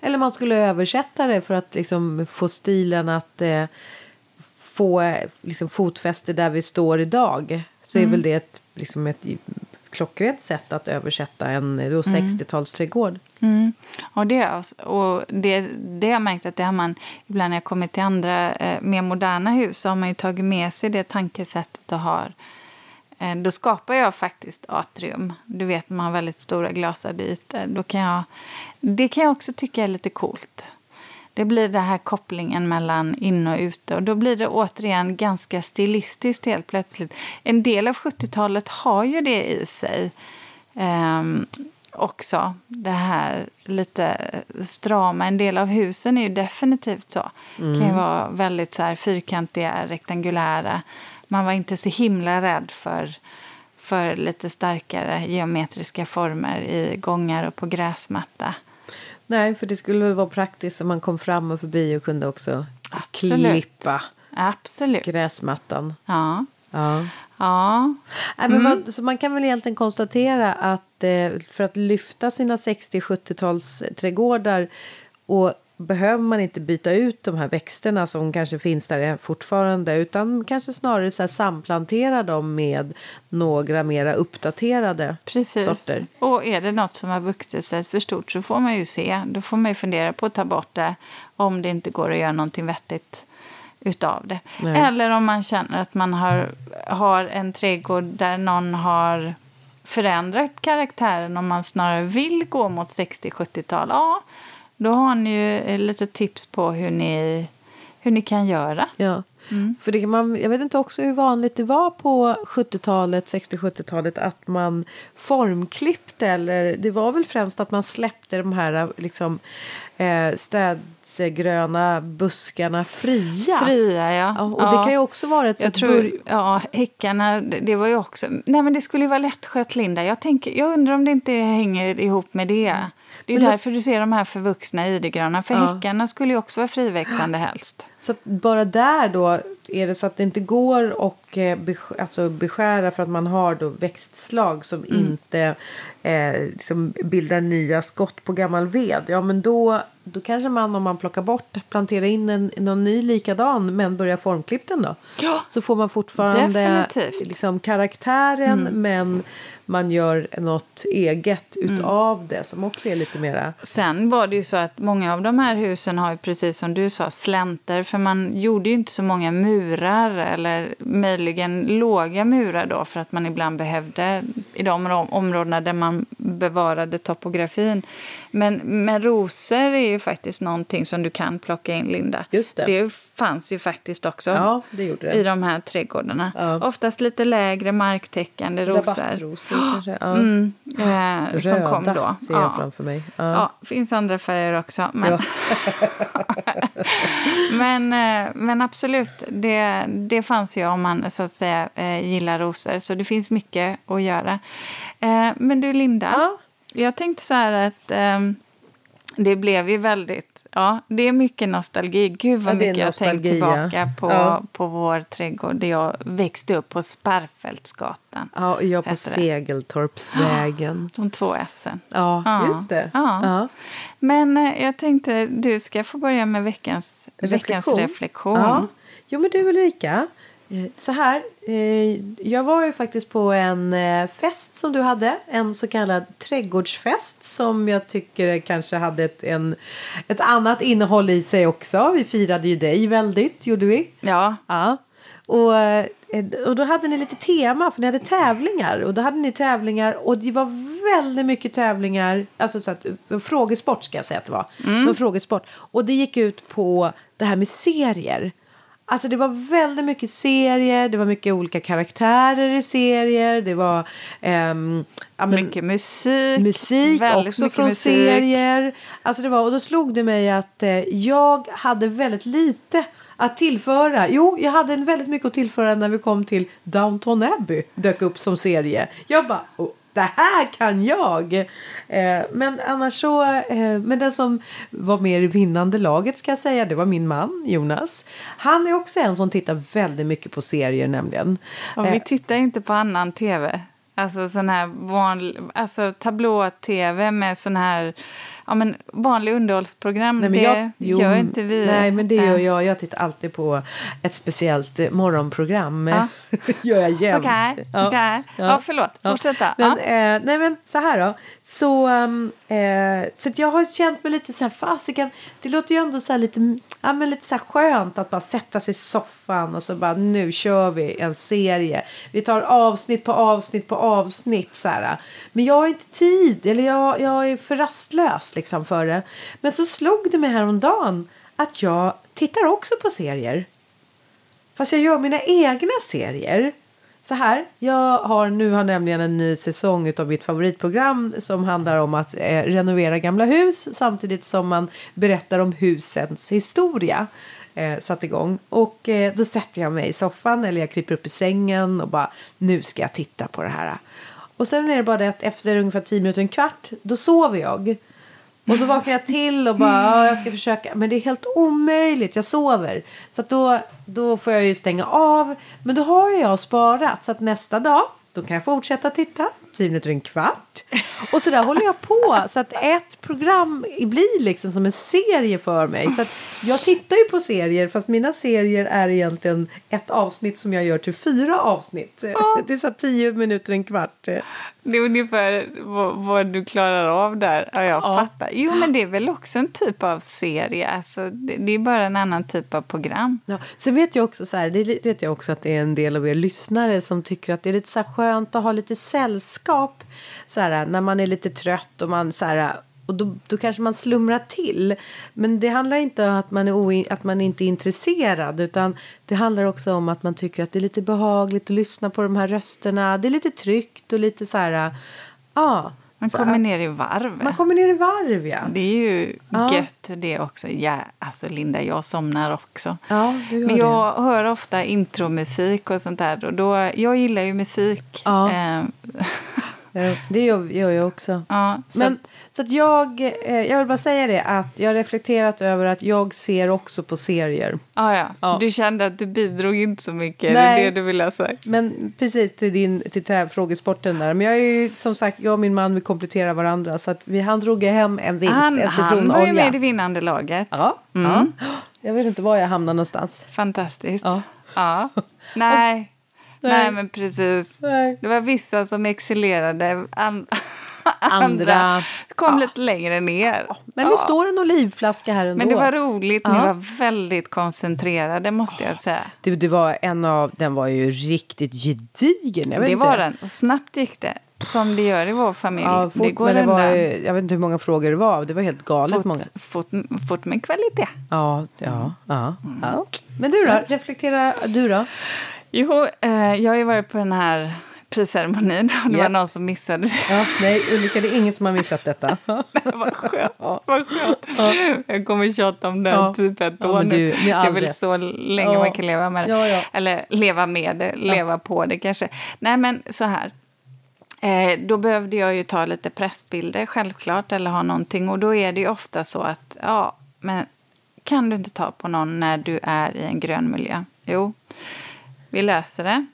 Eller man skulle översätta det för att liksom få stilen att eh, få eh, liksom fotfäste där vi står idag. Så är väl det ett, liksom ett klockrent sätt att översätta en då 60-talsträdgård. Mm. Och det, och det, det har jag märkt att det har man ibland när jag kommit till andra eh, mer moderna hus så har man ju tagit med sig det tankesättet och har. Eh, då skapar jag faktiskt atrium. Du vet man har väldigt stora glasade ytor. Då kan jag, det kan jag också tycka är lite coolt. Det blir den här kopplingen mellan in och ute. Och då blir det återigen ganska stilistiskt helt plötsligt. En del av 70-talet har ju det i sig. Ehm, också det här lite strama. En del av husen är ju definitivt så. Mm. kan ju vara väldigt så här fyrkantiga, rektangulära. Man var inte så himla rädd för, för lite starkare geometriska former i gångar och på gräsmatta. Nej, för det skulle väl vara praktiskt om man kom fram och förbi och kunde också Absolut. klippa Absolut. gräsmattan. Ja. Ja. Ja. Nej, men vad, så man kan väl egentligen konstatera att eh, för att lyfta sina 60-70-tals trädgårdar och behöver man inte byta ut de här växterna som kanske finns där fortfarande utan kanske snarare så samplantera dem med några mera uppdaterade Precis. sorter. Och är det något som har vuxit sig för stort så får man ju se. Då får man ju fundera på att ta bort det om det inte går att göra någonting vettigt utav det. Nej. Eller om man känner att man har, har en trädgård där någon har förändrat karaktären om man snarare vill gå mot 60-70-tal. Ja, då har ni ju eh, lite tips på hur ni, hur ni kan göra. Ja. Mm. För det kan man, jag vet inte också hur vanligt det var på 70-talet, 60-70-talet att man formklippte eller det var väl främst att man släppte de här liksom eh, städsegröna buskarna fria. Fria, ja. Ja, och det kan ju också vara ett Jag tror, ja, häckarna, det, var ju också... Nej, men det skulle ju vara lättskött, Linda. Jag, tänker, jag undrar om det inte hänger ihop med det. Det är Men därför du ser de här förvuxna idegröna. För Ja. häckarna skulle ju också vara friväxande helst. Så bara där då är det så att det inte går att eh, besk- alltså beskära för att man har då växtslag som Mm. inte eh, liksom bildar nya skott på gammal ved. Ja men då, då kanske man om man plockar bort planterar in en, någon ny likadan men börjar formklippa den då. Ja. Så får man fortfarande Definitivt. Mm. liksom karaktären men man gör något eget Mm. utav det som också är lite mera Sen var det ju så att många av de här husen har ju precis som du sa slänter för man gjorde ju inte så många murar eller möjligen låga murar då för att man ibland behövde i de om- områdena där man bevarade topografin. Men, men rosor är ju faktiskt någonting som du kan plocka in Linda. Just det. Det fanns ju faktiskt också Ja, i de här trädgårdarna. Ja. Oftast lite lägre marktäckande rosor. Rabattrosor kanske. Ja. Mm, eh, som Röda kom då. ser jag Ja. framför mig. Ja, finns andra färger också. Men, men, eh, men absolut, det, det fanns ju om man så att säga eh, gillar rosor. Så det finns mycket att göra. Eh, Men du Linda, Ja. jag tänkte så här att ehm, det blev ju väldigt Ja, det är mycket nostalgi. Gud vad mycket jag tänkt ja. tillbaka på, Ja. på vår trädgård där jag växte upp på Sparfältsgatan. Ja, och jag på. Segeltorpsvägen. De två S'en. Ja, Ja. just det. Ja. Men eh, jag tänkte du ska få börja med veckans veckans reflektion. Ja. Jo, men du Ulrika. Eh, Så här. eh, Jag var ju faktiskt på en eh, fest som du hade. En så kallad trädgårdsfest. Som jag tycker kanske hade ett, en, ett annat innehåll i sig också. Vi firade ju dig väldigt, gjorde vi. Ja, Ja. Och, och då hade ni lite tema för ni hade tävlingar. Och då hade ni tävlingar och det var väldigt mycket tävlingar. Alltså så att, frågesport ska jag säga att det var. Det var frågesport. Och det gick ut på det här med serier. Alltså det var väldigt mycket serier, det var mycket olika karaktärer i serier. Det var ehm, ja, men- mycket musik. musik också från musik. serier. Alltså det var, och då slog det mig att eh, jag hade väldigt lite att tillföra. Jo, jag hade väldigt mycket att tillföra när vi kom till Downton Abbey. Dök upp som serie. Jag bara, oh, det här kan jag! Eh, men annars så, eh, men den som var med i vinnande laget ska jag säga, det var min man Jonas. Han är också en som tittar väldigt mycket på serier nämligen. Eh, vi tittar inte på annan tv. Alltså sån här vanlig, alltså tablå-tv med sån här ja, men vanlig underhållsprogram. Nej, det jag, jo, gör inte vi. Nej, men det gör jag. Jag tittar alltid på ett speciellt eh, morgonprogram. Ja. gör jag jämt. Okej, okej. Ja, förlåt. Fortsätta. Men, Ja. eh, nej, men så här då. Så, ehm, eh, så jag har känt mig lite så här, fasiken, det låter ju ändå så lite, ja, men lite så här skönt att bara sätta sig i soffan och så bara nu kör vi en serie. Vi tar avsnitt på avsnitt på avsnitt så här. Men jag har inte tid, eller jag, jag är för rastlös liksom för det. Men så slog det mig häromdagen att jag tittar också på serier. Fast jag gör mina egna serier. Så här, jag har nu har nämligen en ny säsong utav mitt favoritprogram som handlar om att eh, renovera gamla hus samtidigt som man berättar om husens historia. Eh, satt igång och eh, då sätter jag mig i soffan eller jag kryper upp i sängen och bara nu ska jag titta på det här. Och sen är det bara det att efter ungefär 10 minuter, en kvart, då sover jag. Och så vaknar jag till och bara, ja, jag ska försöka. Men det är helt omöjligt, jag sover. Så då, då får jag ju stänga av. Men då har jag sparat så att nästa dag, då kan jag fortsätta titta. 10 minuter, en kvart. Och så där håller jag på. Så att ett program blir liksom som en serie för mig. Så jag tittar ju på serier fast mina serier är egentligen ett avsnitt som jag gör till fyra avsnitt. Det är så 10 minuter, en kvart. Det är ungefär vad, vad, du klarar av där. Ja, jag ja. fattar. Jo, men det är väl också en typ av serie. Alltså, det, det är bara en annan typ av program. Ja. Sen vet jag också så här, det vet jag också att det är en del av er lyssnare som tycker att det är lite så skönt att ha lite sällskap. Så här, när man är lite trött och man så här, och då, då kanske man slumrar till. Men det handlar inte om att man, är att man inte är intresserad utan det handlar också om att man tycker att det är lite behagligt att lyssna på de här rösterna. Det är lite tryggt och lite så här... Ja, man kommer ner i varv. Man kommer ner i varv, ja. Det är ju ja. gött det också. Ja, alltså Linda, jag somnar också. Ja, Men jag det. hör ofta intromusik och sånt där. Och då, jag gillar ju musik. Ja. Eh. det gör, jag också. Ja, Men så att jag, eh, jag vill bara säga det att jag har reflekterat över att jag ser också på serier. Ah, ja, ja. Du kände att du bidrog inte så mycket, Nej, det är det du ville sagt. Men precis till din till frågesporten där. Men jag är ju som sagt, jag och min man vi kompletterar varandra så att vi, han drog hem en vinst, han, en Han var ju med i det vinnande laget. Ja, mm. ja. Jag vet inte var jag hamnar någonstans. Fantastiskt. Ja. ja. Nej. Nej. Nej. men precis. Nej. Det var vissa som excellerade. andra kom ja. lite längre ner. Ja. Men nu står en olivflaska här ändå. Men det var roligt, ni var väldigt koncentrerade måste jag säga. Det, det var en av, den var ju riktigt gedigen. det var den, och snabbt gick det. Som det gör i vår familj. Ja, fort, det går men det var, jag vet inte hur många frågor det var. Det var helt galet fort, många. Fort, fort med kvalitet. Ja, ja, ja. Mm. ja. Men du då? Reflektera du då? Jo, eh, jag har ju varit på den här prisceremonin och det yep. var någon som missade det. Ja, nej, Ulrika, det är ingen som har missat detta. nej, vad skönt. Ja. Vad skönt. Ja. Jag kommer tjata om den ja. typ ett år nu. Det är väl så länge man kan leva med det. Eller leva med det, leva på det kanske. Nej, men så här. Eh, då behövde jag ju ta lite pressbilder självklart eller ha någonting och då är det ju ofta så att ja, men kan du inte ta på någon när du är i en grön miljö? Jo, vi löser det.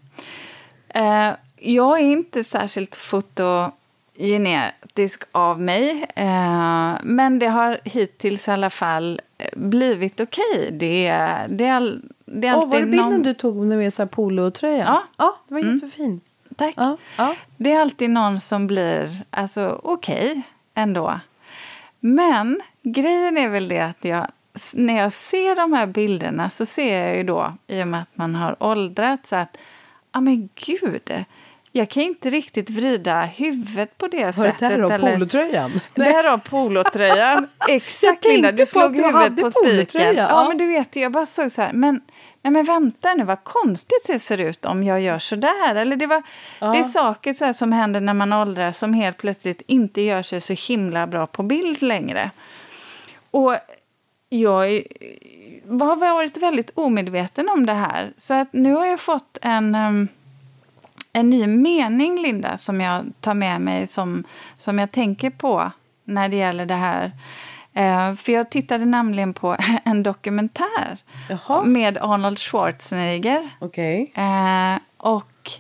Eh, jag är inte särskilt fotogenetisk av mig. Eh, men det har hittills i alla fall blivit okej. Okay. Det, det, det är alltid oh, var det bilden någon... du tog med så polotröjan? Ja. ja, det var mm. jättefin. Tack. Ja. Ja. Det är alltid någon som blir alltså, okej okay, ändå. Men grejen är väl det att jag när jag ser de här bilderna så ser jag ju då, i och med att man har åldrats, att ja men gud, jag kan inte riktigt vrida huvudet på det Var sättet. Var det där av polotröjan? Exakt Linda, du slog på huvudet på spiken. Ja. ja, men du vet, jag bara såg så här, men Nej men vänta nu, vad konstigt det ser ut om jag gör så där. Eller det, var, ja. det är saker så som händer när man åldras som helt plötsligt inte gör sig så himla bra på bild längre. Och jag har varit väldigt omedveten om det här. Så att nu har jag fått en, en ny mening, Linda, som jag tar med mig som, som jag tänker på när det gäller det här. Eh, för jag tittade nämligen på en dokumentär Jaha. med Arnold Schwarzenegger. Okay. Eh, och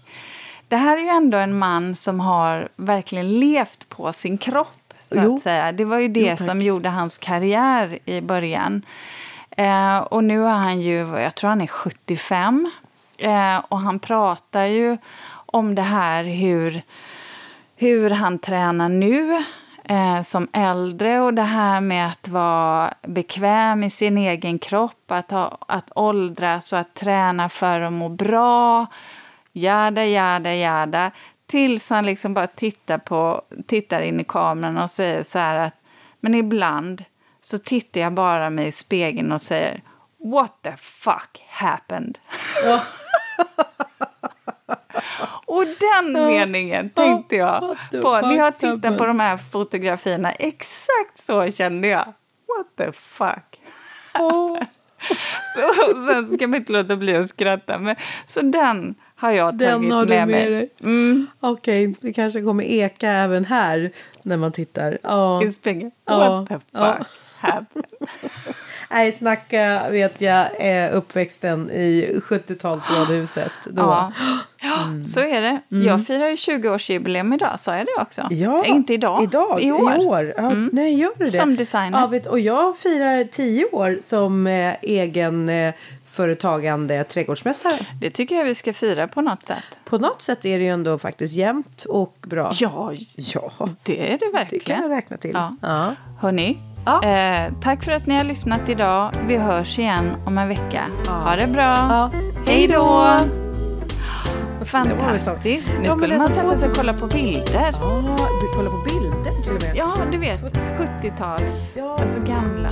det här är ju ändå en man som har verkligen levt på sin kropp. Så jo. att säga. Det var ju det jo, som gjorde hans karriär i början. Eh, och nu är han ju, jag tror han är 75. Eh, och han pratar ju om det här hur, hur han tränar nu eh, som äldre och det här med att vara bekväm i sin egen kropp, att, ha, att åldras och att träna för att må bra. Jada, jada, jada. Tills han liksom bara tittar, på, tittar in i kameran och säger så här att men ibland så tittar jag bara mig i spegeln och säger What the fuck happened? Ja. och den meningen tänkte jag på när jag tittade på de här fotografierna. Exakt så kände jag. What the fuck? Oh. så, sen kan man inte låta bli att skratta. Men, så den har jag Den tagit har du med, med mig. dig. Mm, Okej, det kanske kommer eka även här när man tittar. Ja. Ja, What the fuck ja. Happened? Nej, snacka vet jag är uppväxten i 70-talsradhuset. Då. Ja, ja så är det. Jag firar ju 20-årsjubileum idag, sa jag det också? Ja, Eh, Inte idag, idag i år. Mm. I år. Ja, Nej, gör du det? Som designer. Ja, vet, och jag firar tio år som eh, egen eh, företagande trädgårdsmästare. Det tycker jag vi ska fira på något sätt. På något sätt är det ju ändå faktiskt jämnt och bra. Ja, Ja, det är det det kan verkligen. jag räkna till. Ja. Ja. Hörni, Ja. eh, tack för att ni har lyssnat idag. Vi hörs igen om en vecka. Ja. Ha det bra. Ja. Hej då! Fantastiskt. Nu Ja, skulle det man sätta sig och kolla på bilder. Ja, vi kollar på bilder till och med. Ja, du vet, 70-tals, Ja. alltså gamla.